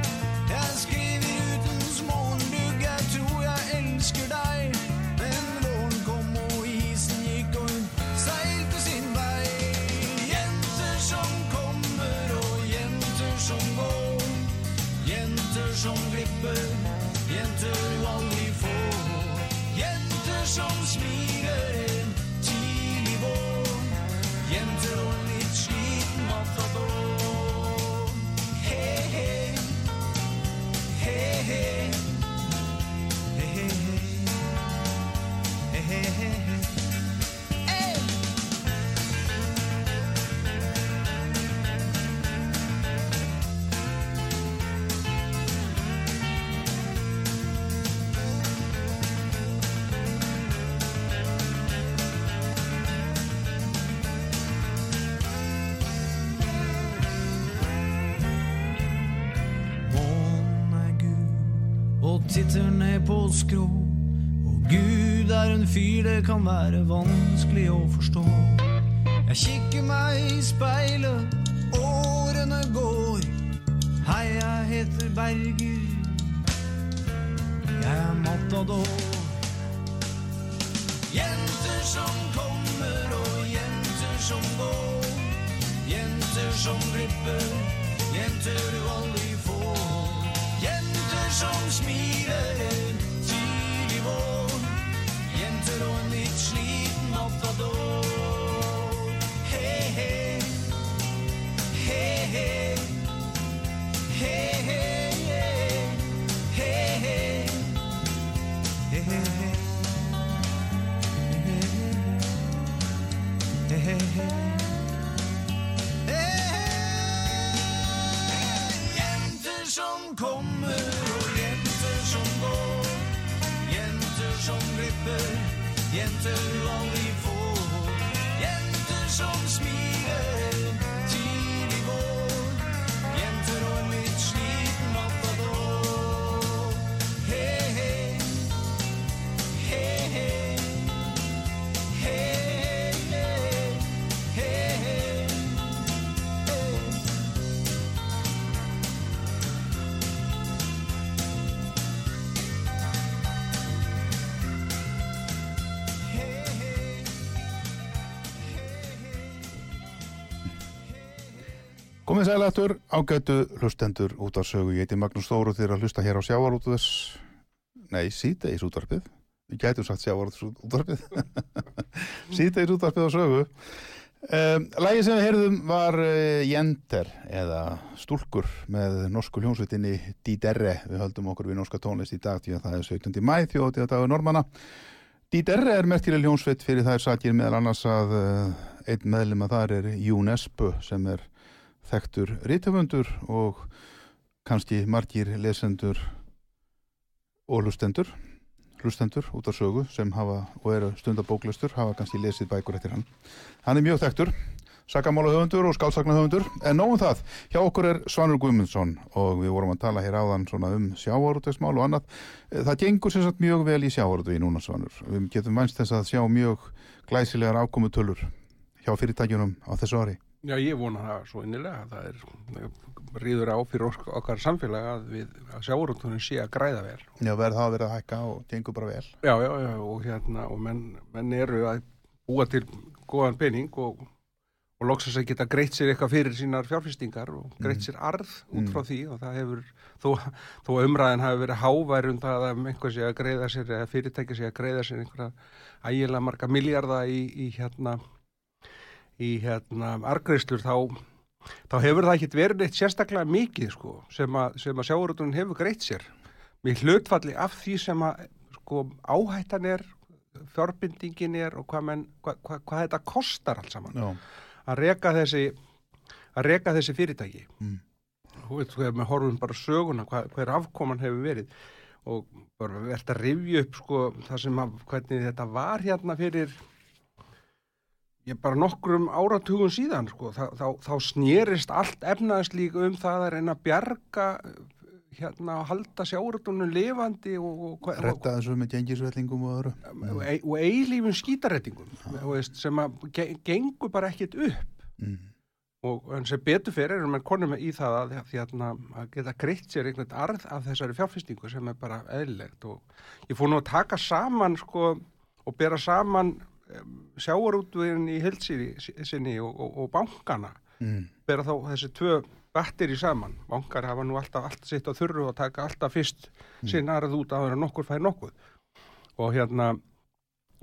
Skrå. Og Gud er en fyr det kan være vanskelig å forstå. Jeg kikker meg i speilet, årene går. Hei, jeg heter Berger. Jeg er matador. Jenter som kommer og jenter som går. Jenter som glipper, jenter du aldri får. Jenter som smiler Komið sælættur, ágætu hlustendur út af sögu. Ég heiti Magnús Þóru þegar að hlusta hér á sjávarútvöðs, nei, síðdeis útvarpið. Við gætum sagt sjávarútvöðs útvarpið. síðdeis útvarpið á sögu. Um, Lægi sem við heyrðum var uh, Jenter eða Stúlkur með norsku hljónsvitinni Díderre. Við höldum okkur við norska tónlist í dag því að það er 17. mæ þjóðið að dagur normanna. Díderre er merkileg hljónsvit fyrir þær sakir meðal annars að uh, einn meðlum að það er UNESCO sem er þekktur rítöfundur og kannski margir lesendur og hlustendur hlustendur út af sögu sem hafa og eru stundabóklustur hafa kannski lesið bækur eftir hann. Hann er mjög þekktur sakamála höfundur og skálsakna höfundur en nógum það, hjá okkur er Svanur Guðmundsson og við vorum að tala hér áðan um sjávarútegsmál og annað. Það gengur sem sagt mjög vel í sjávarútvegi núna Svanur. Við getum vænst þess að sjá mjög glæsilegar ákomutölur hjá fyrirtækjunum á þessu ári Já, ég vona það svo innilega. Það er ríður á fyrir ok- okkar samfélag að við að sjáurúttunum sé að græða vel. Já, verð það að vera að hækka og gengur bara vel Já, já, já, og hérna, og menn, menn eru að búa til góðan pening og, og loksast að geta greitt sér eitthvað fyrir sínar fjárfestingar og greitt sér arð út frá því og það hefur, þó, þó umræðin hafi verið hávær um það að einhver sé að greiða sér eða fyrirtæki sé að greiða sér einhverja ægilega marga miljarda í, í hérna í hérna argreislur þá þá hefur það ekkit verið neitt sérstaklega mikið sko, sem að, sem að sjáurútunum hefur greitt sér. Með hlutfalli af því sem að sko, áhættan er fjárbindingin er og hvað, menn, hvað, hvað, hvað þetta kostar allt saman. Já, að reka þessi þessi fyrirtæki. Mm. og veit, þegar við horfum bara söguna hvað, hver afkoman hefur verið. Og bara verðt að rifja upp sko, það sem að hvernig þetta var hérna fyrir ég bara nokkrum áratugum síðan sko, þá, þá, þá snerist allt efnaðslík um það að reyna að bjarga hérna að halda sjáratunum lifandi og, og, og, retta þessu með gengisvellingum og öðru. Og, e- og eilífum skítarettingum veist, sem að ge gengur bara ekkit upp. Mm. og en sem betur fyrir erum við konum í það að, hérna, að geta greitt sér einhvern arð af þessari fjárfestingu sem er bara eðlilegt. Og ég fór nú að taka saman sko, og bera saman um, sjáarútveginn í hildsýri sinni og, og, og bankana Mm. bera þá þessi tvö batteri saman. Bankar hafa nú alltaf allt sitt á þurru og taka alltaf fyrst sinn arð út að vera nokkur fæði nokkuð. Og hérna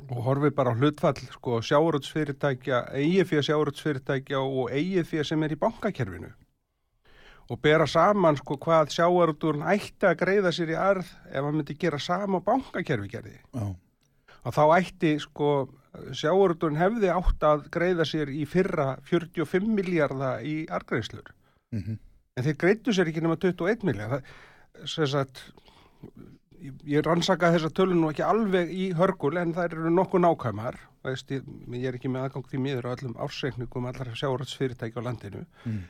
og horfið bara á hlutfall sko sjáurútsfyrirtækja, eigið fyrir sjáurútsfyrirtækja og eigið fyrir sem er í bankakerfinu. Og bera saman sko hvað sjáurúturinn ætti að greiða sér í arð ef hann myndi gera sama bankakerfi gerði. Já, að þá ætti sko sjáurúturinn hefði átt að greiða sér í fyrra 45 miljardar í argreislur mm en þeir greittu sér ekki nema 21 miljard ég- rannsaka þessa tölun nú ekki alveg í hörgul en það eru nokkuð nákvæmar. Veist, ég, ég er ekki með aðgang því miður á öllum ársreikningum allar sjáratsfyrirtæki á landinu. Mm.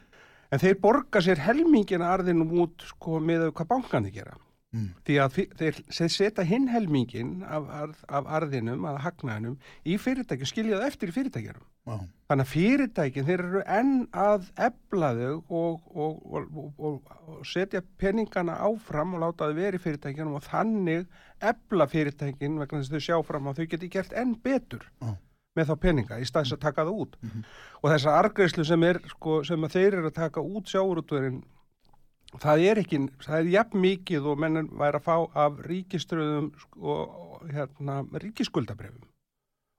en þeir borga sér helmingina arðinum út sko með hvað bankandi gera Mm. Því að þeir, þeir setja hinn helmingin af, af, af arðinum, af hagnaðinum, í fyrirtækjum, skilja það eftir í fyrirtækjunum. Já. Þannig að fyrirtækin, þeir eru enn að ebla þau og, og, og, og, setja peningana áfram og láta þau vera í fyrirtækjunum og þannig ebla fyrirtækin vegna þess að þau sjá fram að þau geti gert enn betur Já. með þá peninga í staðis að taka það út. Og þessa argreislu sem, er, sko, sem að þeir eru að taka út sjáurútverinn, það er ekki, það er jafn mikið og menn væri að fá af ríkiströðum sko, og hérna, ríkiskuldabrefum,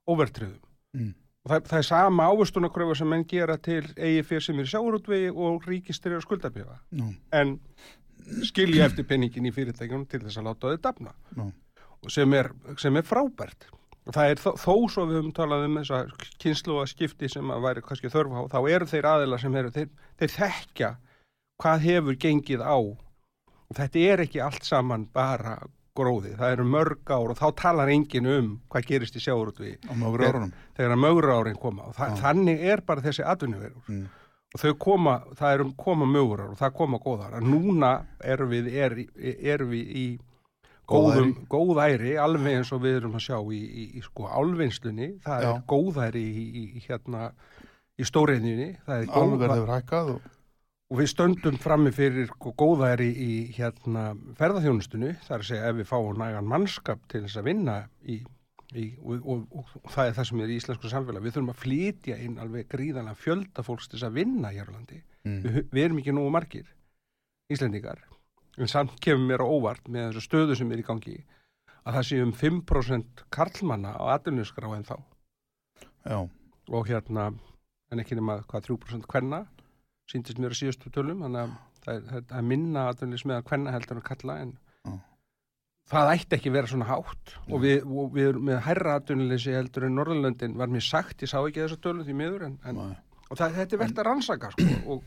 overtröðum. Mm. Og það, það er sama ávistunakröfu sem menn gera til eigi fyrir sem er sjáurútvegi og ríkiströður skuldabrifa. Já. En skilja eftir penningin í fyrirtækjunum til þess að láta þau dafna. Já. Og sem er, sem er frábært. Og það er þó, þó svo við höfum talað um þessa kynslu skipti sem að væri kannski þörf á, þá eru þeir aðila sem eru, þeir, þeir þekkja hvað hefur gengið á. Og þetta er ekki allt saman bara gróði. Það eru mörg ár og þá talar enginn um hvað gerist í árunum. þegar að mögur árin koma og það, Já. þannig er bara þessi atvinnuverur Mm. og þau koma, það eru koma mögur og það koma góðar en núna erum við, er, erum við í góðum, góðæri alveg eins og við erum að sjá í, í, í sko álvinnslunni, það Já. er góðæri í, í, hérna í stóriðinni, það er góð, Álverð hefur hækkað og og við stöndum frammi fyrir sko, góðæri í hérna ferðarþjónustunni, það er að segja ef við fáum nægan mannskap til þess að vinna í, í, og, og, og, og það er það sem er í íslensku samfélag, við þurfum að flytja inn alveg gríðanlega fjölda fólks til þess að vinna hér á landi, mm. við, við erum ekki nógu margir Íslendingar, en samt kemur mér á óvart með þessu stöðu sem er í gangi að það sé um 5% karlmanna á atvinnusgrá en þá Já, og hérna, en ekki nema hvað 3% kvenna, síndist mér að síðustu tölum, þannig að það er, það er minna atvinnlis með að kvenna heldur en kalla en Já. það ætti ekki að vera svona hátt. Og við, og við erum með hærra atvinnlisi heldur en Norðurlöndin var mér sagt, ég sá ekki þessa tölum því miður en, en og það, þetta er verðt að rannsaka sko, og,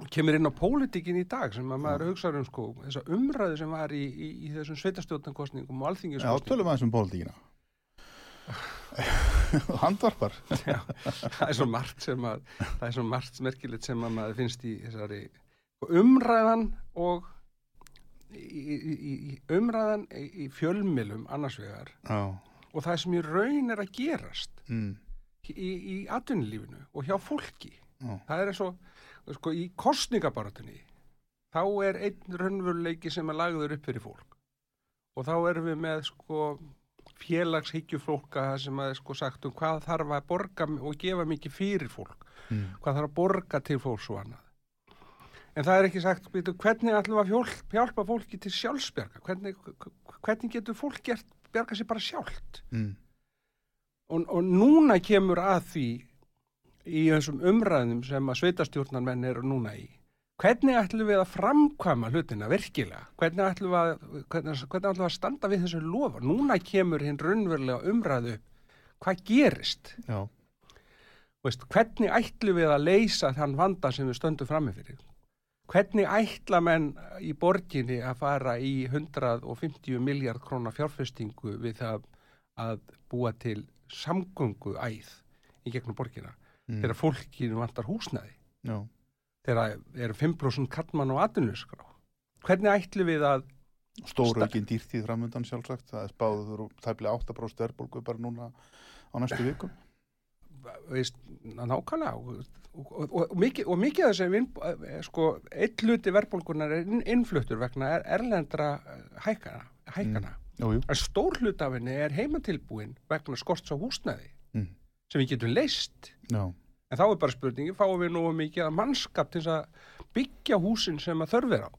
og kemur inn á pólitíkin í dag sem að maður hugsa um sko, þessa umræðu sem var í, í, í þessum sveitastjórnankostningum og Já alþingiskostningum tölum aðeins um pólitíkina. Handvarpar. það er svo margt sem að það er svo margt merkilegt sem að maður finnst í þessari umræðan og í, í, í, umræðan í, fjölmilum annars vegar Já. og það sem í raun er að gerast Mm. í, í atvinnulífinu og hjá fólki Já. það er eins og sko, í kostningabaratunni þá er einn raunveruleiki sem er lagður upp fyrir fólk og þá erum við með sko félagshyggjufólka sem að sko sagt um hvað þarf að borga og gefa mikið fyrir fólk. Mm. hvað þarf að borga til fólks og annað. En það er ekki sagt býtu, hvernig ætlum að hjálpa, hjálpa fólki til sjálfsbjarga hvernig, hvernig getur fólk gert bjarga sér bara sjálft? Mm. og, og núna kemur að því í þessum umræðum sem að sveitastjórnarmenn eru núna í hvernig ætlum við að framkvæma hlutina virkilega, hvernig ætlum við að, hvernig, hvernig ætlum við að standa við þessu lofa núna kemur hinn raunverulega umræðu hvað gerist Já. Veist, hvernig ætlum við að leysa þann vanda sem við stöndum frammi fyrir hvernig ætla menn í borginni að fara í 150 miljard krónar fjárfestingu við það að búa til samgöngu æð í gegnum borgina Mm. þegar fólkinu vantar húsnæði Já. Þegar eru 5% kallmann á atvinnusgrá hvernig ætlum við að Stóru ekki dýrtíð framöndan sjálfsagt. Það er spáður og tæplega 8% erbólgu bara núna á næstu vikum. veist, nákvæmlega og, og, og, og, mikið, og mikið af þessi vin, sko, eitt hluti verðbólgunar er inn- innfluttur vegna er erlendra eh, hækana, hækana. Jú. en stór hlut af henni er heimatilbúin vegna skorts á húsnæði Mm. sem við getum leist Já. En þá er bara spurningi, fáum við nú mikið að mannskap til að byggja húsin sem að þörfir á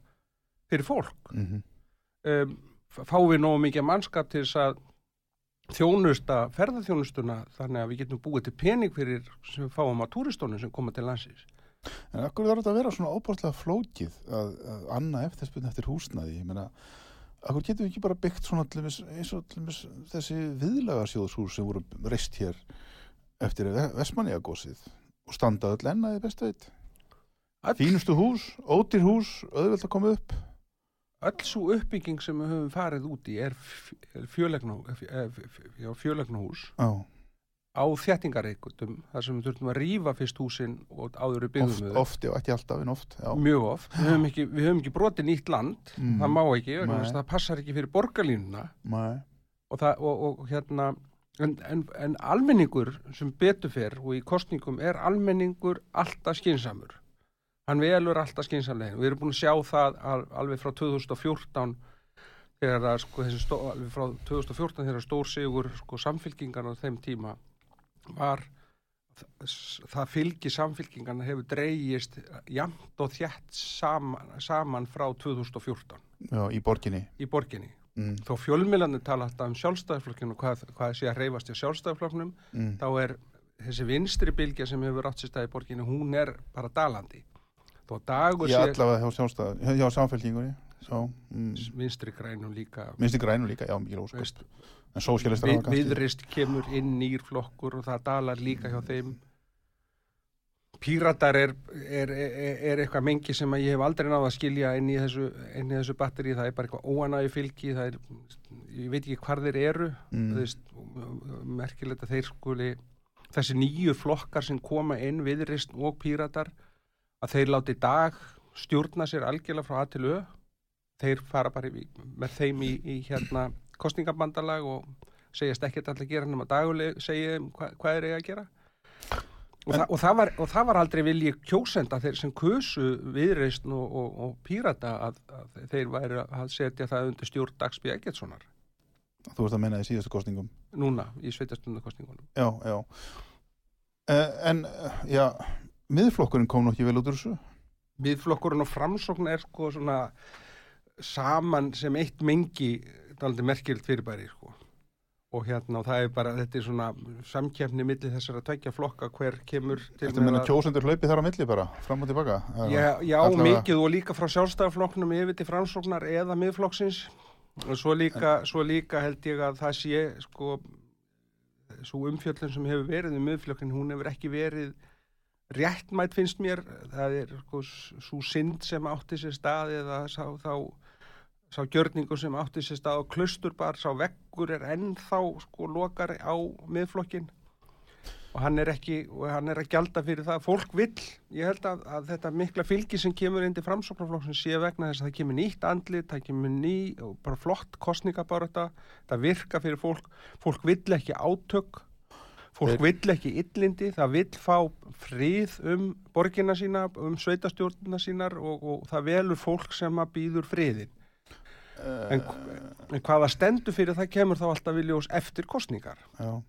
fyrir fólk? Mm um, fáum við nú mikið að mannskap til að þjónusta, ferðarþjónustuna þannig að við getum búið til pening fyrir sem við fáum á túristónum sem koma til landsins? En akkur þarf þetta að vera svona óbúrslega flókið að, að anna eftir spurning eftir húsnæði. Ég meina, akkur getum við ekki bara byggt svona allumis, eins og allumis, þessi viðlagarsjóðshús sem voru reist hér eftir Vestmanniagósið og standa öll ennaði bestu veit. Fínustu hús, ódýr hús, auðvelt að koma upp. öll svo uppbygging sem við höfum farið út í er fjölegna, fjölegna hús Já, á þéttingareikutum þar sem við þurftum að rífa fyrst húsin og áður við byggðum oft, já, ekki alltaf en oft já. mjög oft, við höfum ekki, við höfum ekki brotið nýtt land, Mm. það má ekki það passar ekki fyrir borgarlínuna og, það, og, og hérna en, en, en almenningur sem betur fer og í kostningum er almenningur alltaf skynsamur. Hann velur alltaf skynsamlegin við erum búin að sjá það al, alveg frá 2014 þegar að sko, stó, alveg frá 2014 þegar stór sigur sko, samfylkingan á þeim tíma var það, það fylgi samfylkingan hefur dreigist jamt og þjætt saman, saman frá 2014 Já, í borginni. Í borginni mm. þó fjölmiðlarnir tala alltaf um sjálfstæðarflokkinu og hvað, hvað sé að reyfast í sjálfstæðarflokknum Mm. þá er þessi vinstri bylgja sem hefur átt sér stað í borginni hún er bara dalandi þó dagur sé allavega hjá sjálfstæð hjá samfélkingunni mm. vinstri grænum líka minnst í grænu líka, já, ósköp veist, en sósjálistar hafa kannski viðrist kemur inn nýr flokkur og það dalar líka hjá þeim Píratar er, er, er, er eitthvað mengi sem að ég hef aldrei náða að skilja inn í þessu, inn í þessu batteri, það er bara eitthvað óanægi fylgi, það er, ég veit ekki hvar þeir eru, Mm. veist, merkilegt að þeir skuli, þessi nýju flokkar sem koma inn, viðrist og píratar, að þeir láti dag stjórna sér algjörlega frá A til Ö, þeir fara bara í, með þeim í, í hérna kostningabandalag og segjast ekkert allir gera nema daguleg, segja þeim hva, hvað er ég að gera. Og, þa og, það var, og það var aldrei vilji kjósenda þeir sem kusu viðreist og, og, og pírata að, að þeir væri að setja það undir stjórn Dagsby Eggertssonar Þú veist að menna í síðastu kostningum núna í sveitastundarkostningunum. Já, já uh, En, uh, já miðflokkurinn kom nú ekki vel út úr þessu Miðflokkurinn og framsókn er sko svona saman sem eitt mengi daldi merkild fyrirbæri sko. Og hérna og það er bara þetta er svona samkefni milli þessara tveggja flokka hver kemur til Þetta menna að- kjósendur hlaupi þar á milli bara fram og tilbaka? Já, já mikið og líka frá sjálfstæðarflokknum yfir til framsóknar eða miðflokksins. Og svo líka, svo líka held ég að það sé sko svo umfjöllun sem hefur verið í miðflokkin hún hefur ekki verið réttmætt finnst mér. Það er sko svo synd sem átti sér stað eða sá, þá sá gjörningur sem átti sér stað á klusturbar, sá veggur er ennþá sko lokar á miðflokkin og hann er ekki og hann er að gjalda fyrir það. Fólk vill, ég held að, að þetta mikla fylgi sem kemur inn til framsóknarflokksins sé vegna þess að það kemur nýtt andlit það kemur ný og bara flott kostningabarata, það virka fyrir fólk. Fólk vill ekki átök. Fólk Þeir- vill ekki illindi. Það vill fá frið um borgina sína, um sveitastjórnina sínar og, og það velur fólk sem að býður friðin en, en hvaða stendur fyrir það kemur þá alltaf viljós eftir kostningar Já.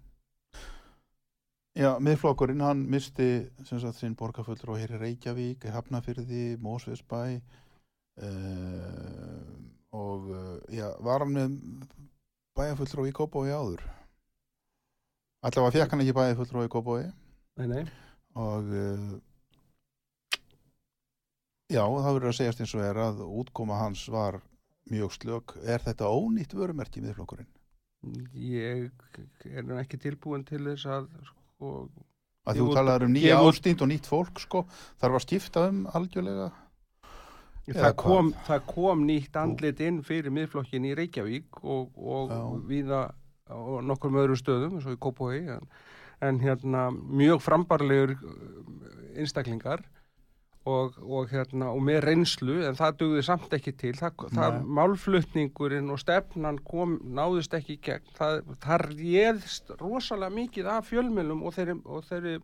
Já, miðflokkurinn, hann misti sem sagt sinn borgarfullur og hér í Reykjavík, Hafnafyrði, Mósveðsbæ uh, og já, var hann með bæjarfullur í Kópói áður? Allavega fekk hann ekki bæjarfullur í Kópói nei, nei. og uh, já, það verður að segjast eins og er að útkoma hans var mjög slök. Er þetta ónýtt vörumerki miðflokkurinn? ég er nú ekki tilbúin til þess að sko, Að þú talaður um nýja út- ástínd og nýtt fólk sko, þarf að skipta um algjörlega það, kom, það kom nýtt andlit inn fyrir miðflokkin í Reykjavík og, og viða og nokkur öðrum stöðum eins og í Kópói en, en hérna mjög frambarlegur uh, einstaklingar og, og hérna og með reynslu en það dugði samt ekki til. Það, það málflutningurinn og stefnan kom, náðist ekki í gegn. Það, það réðst rosalega mikið af fjölmjölum og þeirri, og þeirri,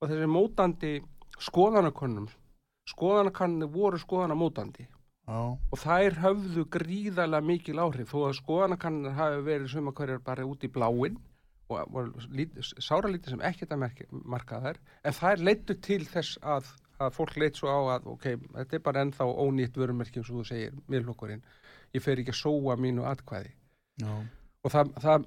og þeirri mótandi skoðanakönnum skoðanakannir voru skoðanamótandi. Já, og þær höfðu gríðarlega mikil áhrif. Þó að skoðanakannir hafi verið suma hverjar bara út í bláin og lít- sáralítið sem ekkert að marka þær en þær leittu til þess að, að fólk leitt svo á að ok, þetta er bara ennþá ónýtt vörumerkjum svo þú segir, miðlokkurinn ég fer ekki að sóa mínu atkvæði. Já, og það, það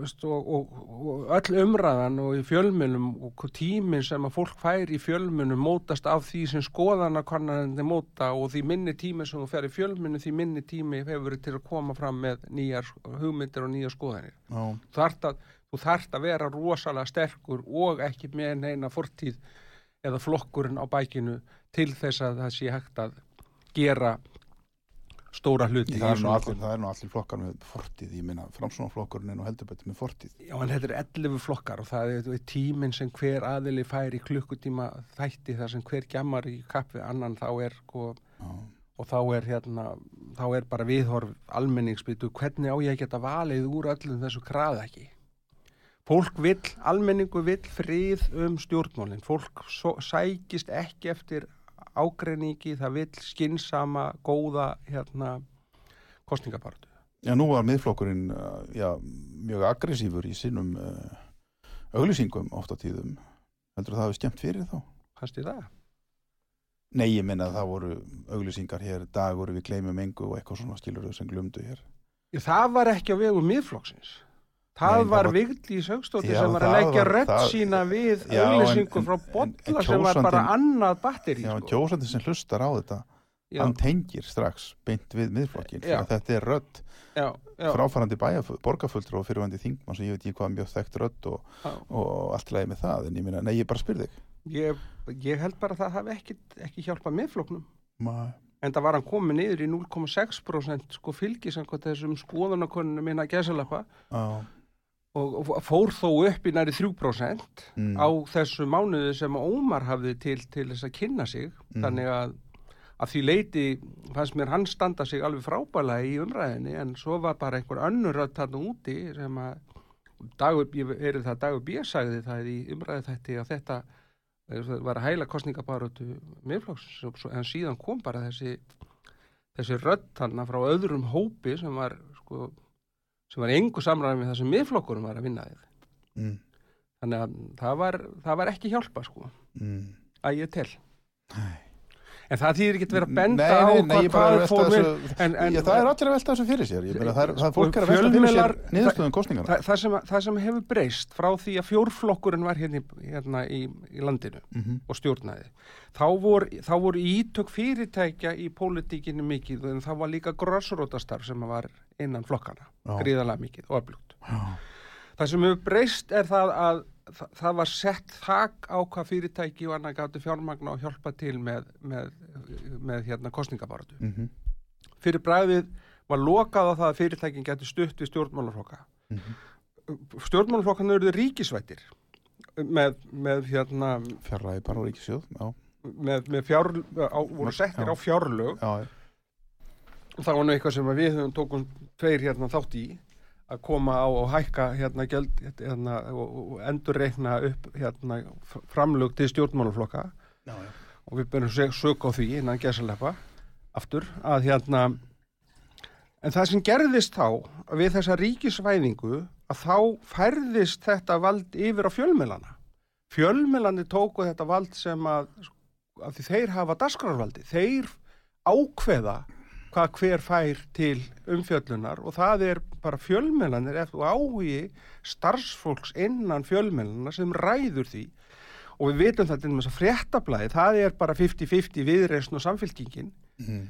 veist, og, og, og öll umræðan og í fjölmunum og tíminn sem að fólk fær í fjölmunum mótast af því sem skoðana kannandi móta og því minni tími sem þú fer í fjölmunum því minni tími hefur verið til að koma fram með nýjar hugmyndir og nýjar skoðanir. Já, þú þarft að, að vera rosalega sterkur og ekki með neina fortíð eða flokkurinn á bækinu til þess að það sé hægt að gera stóra hluti. Það er nú allir, allir flokkar með fortið, ég minna, framsónaflokkurinn er nú heldur betur með fortið. Já, en þetta er 11 flokkar og það er tíminn sem hver aðili fær í klukkutíma þætti þar sem hver gjammar í kapp við annan þá er sko, Já. og þá er hérna, þá er bara viðhorf almenningsbyttu, hvernig á ég að geta valið úr öllum þessu kraðaki fólk vill, almenningu vill frið um stjórnmálinn fólk svo, sækist ekki eftir ágreiningi, það vill skinsama, góða hérna, kostningabartu Já, nú var miðflokkurinn uh, já, mjög aggressífur í sinnum uh, auglýsingum oft á tíðum. Heldur það hafi skemmt fyrir þá? fannst ég það? Nei, ég minna að það voru auglýsingar hér, dagur við gleymum engu og eitthvað svona skilur sem glumdu hér. Það var ekki á vegu miðflokksins. Það Nei, var Vigdís Sögstóttir Já, sem var að leggja það- sína við en- frá en sem var bara annað batteri. Já, sko. kjósandi sem hlustar á þetta, já, hann tengir strax beint við miðflokkin. Þetta er já, fráfarandi borgarfulltur og fyrirvændi þingmann sem ég veit ekki hvað mjög þekkt rödd og, og allt leiði með það. En ég minna, nei, ég bara spyr þig. Ég, ég held bara að það hafi ekki, ekki hjálpað miðflokknum. Ma, En það var hann komið niður í 0,6% sko fylgi samkvæmt þessum skoðanakonunum minna gæsalappa á, og, fór þó upp í næri 3% mm, á þessu mánuði sem Ómar hafði til, til þess að kynna sig Mm. þannig að að því leiti fannst mér hann standa sig alveg frábælega í umræðinni en svo var bara einhver önnur rödd þarna úti sem að dagur, ég er það dagur B sagði það í umræði þetta að þetta eh, var að hæla kostningabarótu miðflokks en síðan kom bara þessi þessi rödd þarna frá öðrum hópi sem var sko sem var engu samræðum með það sem miðflokkurum var að vinna þig mm, þannig að það var, það var ekki hjálpa sko mm. að ég tel Nei. en það þýðir ekki að vera að benda nei, á nei, nei, hvað, bara er fór Já, það er allir að velta þessu fyrir sér. Meina, það er, það er fólk að velta fyrir sér niðurstöðum kostningarna. það, það, sem, það sem hefur breyst frá því að fjórflokkurinn var hérna, hérna í, í landinu Mm -hmm. og stjórnaði þá voru, þá voru ítök fyrirtækja í pólitíkinu mikið en það var líka grossrótastarf sem var innan flokkana, gríðalega mikið og öflugt Það sem hefur breyst er það að það, var sett þak á hvað fyrirtæki og annað gáttu fjármagna og hjálpa til með, með, með hérna kostningabaratu. Mm -hmm. Fyrir bræðið var lokað á það að fyrirtækin getur stutt við stjórnmálaflokka. Mm -hmm. Stjórnmálaflokkan eruðu ríkisvættir með, með hérna Fjarlægi bara á ríkisjóð. Já, með, með fjár, á, voru settir á fjárlög já, og það var nú eitthvað sem við höfum tókum tveir hérna þátt í að koma á og hækka hérna, gjöld, hérna og, endurreikna upp hérna framlög til stjórnmálaflokka. Já, já. og við byrjum sök, sök á því innan gæsaleppa aftur að hérna en það sem gerðist þá við þessa ríkisvæðingu að þá færðist þetta vald yfir á fjölmilana fjölmilani tóku þetta vald sem að, að þeir hafa dasgrarvaldi, þeir ákveða hvað hver fær til umfjöllunar og það er bara fjölmilanir eftir áhugi starfsfólks innan fjölmilana sem ræður því og við vitum þetta um þess að fréttablaði, það er bara 50-50 viðreysn og samfélkingin Mm.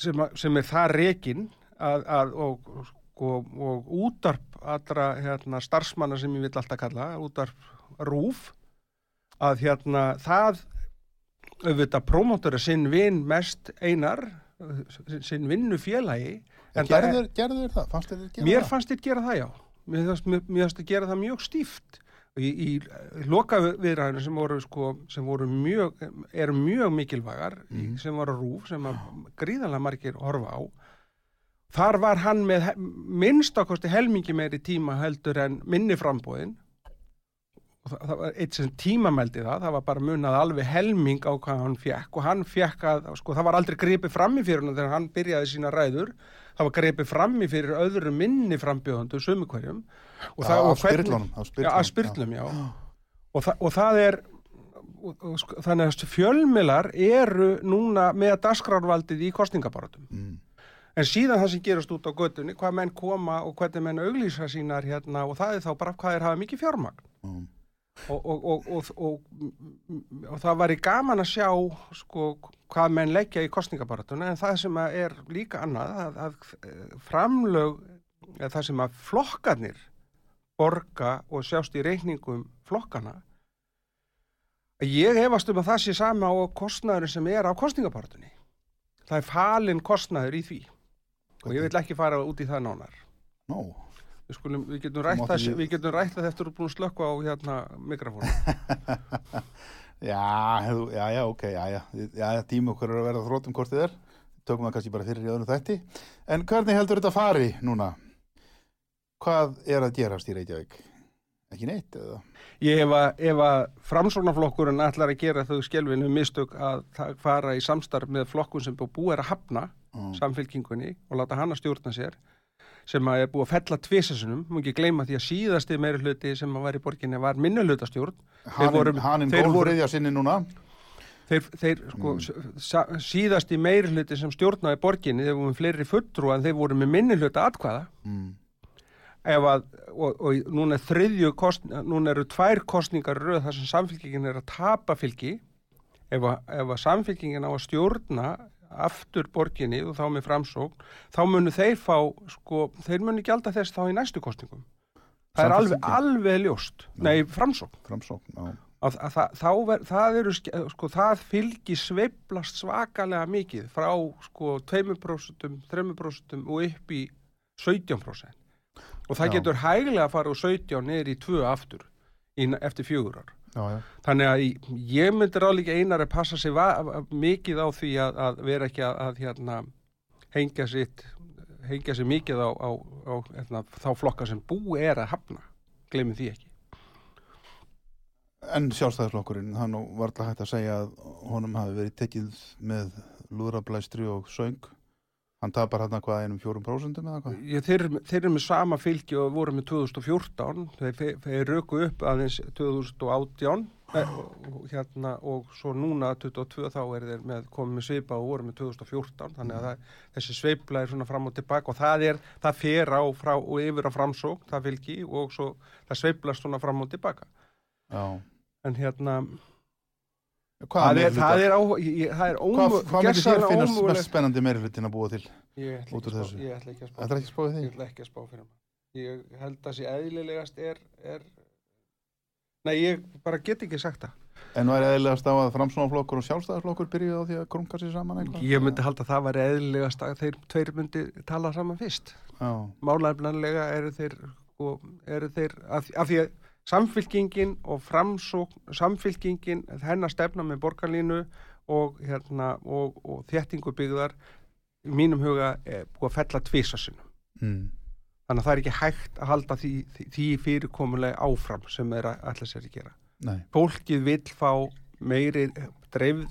sem, sem er það rekin að, að, og, og, og útarp allra hérna, starfsmanna sem ég vil alltaf kalla, útarp rúf, að hérna það auðvitað prómóttur er sinn vinn mest einar, sinn vinnu félagi. En er- Gerður, gerður það? Fannst þér þér gera Mér það? fannst þér gera það já. Mér fannst, þér gera það mjög stíft. Í, í loka viðræðinu sem voru sko, sem voru mjög, eru mjög mikilvægar, í, sem voru rúf, sem að gríðanlega margir horfa á. Þar var hann með he- minnst ákosti helmingi meiri tíma heldur en minni frambóðin. Það, það var eitt sem tímamældi það, það var bara munað alveg helming á hvað hann fekk og hann fekk að, sko, það var aldrei gripið frammi fyrir hann þegar hann byrjaði sína ræður það var greipið frammi fyrir öðru minni frambjóðandu sumu hverjum og það, Á og hvernig- spyrlunum. Já, já. Og, þa og það er, og, og, sko, þannig að fjölmilar eru núna með dasgrárvaldið í kostningabaratum. Mm. En síðan það sem gerast út á göttunni, hvað menn koma og hvernig menn auglýsa sínar hérna og það er þá bara hvað er hafa mikið fjármagn. Mm. Og, og, og, og, og, og það var í gaman að sjá sko, hvað menn leggja í kostningabaratuna en það sem að er líka annað að, að framlög eða það sem að flokkarnir borga og sjást í reikningum flokkana ég hefast um að það sé sama á kostnaðurinn sem er á kostningabaratunni það er falin kostnaður í því. Og ég vil ekki fara út í það nánar. Nó, Við, skulum, við, getum Þú rætt mátt það, ekki- við getum rætt það eftir að búin að slökka á hérna mikrofónu. já, já, já, ok, já, já, já, tíma okkur er að vera þrótum hvort þið er, tökum það kannski bara fyrir í öðrum þætti, en hvernig heldur þetta fari núna? Hvað er að gerast í Reykjavík? Ekki neitt, eða? Ég ef að, ef að framsóknarflokkurinn ætlar að gera þau skelvinu mistök að fara í samstarf með flokkun sem búið er að hafna Mm. samfélkingunni og láta hana stjórna sér sem að er búið að fella tvisasunum, mú ekki gleyma því að síðasti meiri hluti sem að var í borginni var minnulutastjórn voru- reyðja sinni núna, þeir, þeir sko, sa, síðasti meiri hluti sem stjórnaði borginni, þeir voru með fleiri fulltrú en þeir voru með minni hluta atkvæða. Mm. ef að, og, og núna er þriðju kost, núna eru tvær kostningar röð þar sem samfélkingin er að tapa fylgi. Ef að, ef að samfélkingin á að stjórna aftur borginni og þá með framsókn þá munu þeir fá, sko, þeir munu gjalda þess þá í næstu kostningum það er alveg, alveg ljóst. Nei, framsókn. Framsókn, já. að, að, það, þá ver, það eru sko, það fylgi sveiflast svakalega mikið frá sko 2%, 3% og upp í 17% og það Já. getur hæglega að fara úr 17 niður í 2 aftur í, eftir fjögur ár Já, já, þannig að ég myndi ráðleika einar að passa sig mikið á því að, að vera ekki að, að hérna, hengja sitt hengja sig mikið á, á, á hérna, þá flokka sem bú er að hafna. Glemum því ekki. En sjálfstæðisflokkurinn, hann var alltaf hægt að segja að honum hafi verið tekið með lúðrablæstri og söng. Hann tapar hann hvað einum fjórum prósundum eða hvað? Ég, þeir, þeir eru með sama fylgi og voru með 2014 þeir, þeir, röku upp aðeins 2018 eh, hérna, og svo núna 22 þá er þeir með, komið með svipa og voru með 2014 þannig að það, þessi sveifla er svona fram og tilbaka og það er, það fer á frá, og yfir á framsók, það fylgi og svo það sveiflast svona fram og tilbaka Já. en hérna Hvað, það er, það er, það er ómö, hvað, hvað myndi þér finnast ómögulegt. mest spennandi meiri hlutin að búa til? ég ætla ekki að spá- ég ætla ekki að spá er því? Ég ætla ekki að spá fyrir maður. Ég held að sé eðlilegast er, er... Nei, ég bara get ekki sagt það. En var eðlilegast á að framsónaflokkur og sjálfstæðisflokkur byrjuði á því að krunga sér saman eitthvað? Ég myndi halda að það var eðlilegast að þeir tveir myndi tala saman fyrst. Já, Málefnanlega eru þeir, sko, eru þeir af, af því að samfylkingin og framsókn, samfylkingin, hennar stefna með borgarlínu og, hérna, og, og þéttingu byggðar, í mínum huga er búið að fella tvisa sinum. mm. Þannig að það er ekki hægt að halda því, því, því fyrirkomulega áfram sem er að ætla sér að gera. nei, Fólkið vill fá meiri dreifð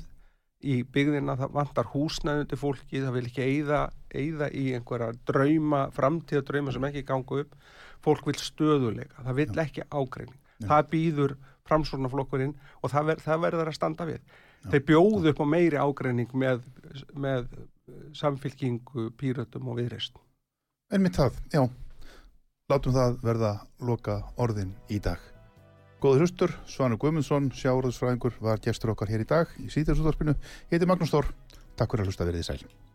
í byggðina, það vantar húsnæðundi fólkið, það vil ekki eyða, eyða í einhverja drauma, framtíðadrauma sem ekki ganga upp. Fólk vil stöðuleika, það vil ekki ágreining. Já. Það býður framsórnaflokkurinn og það, ver, það verður að standa við. Þeir bjóðu upp á meiri ágreining með, með samfylkingu, pírötum og viðreist. einmitt það, já. Látum það verða loka orðin í dag. Góður hlustur, Svanur Guðmundsson, sjáurðsfræðingur, var gestur okkar hér í dag í síðarsúðarpinu. Ég heiti Magnús Þór, takk fyrir að hlusta verið í sæl.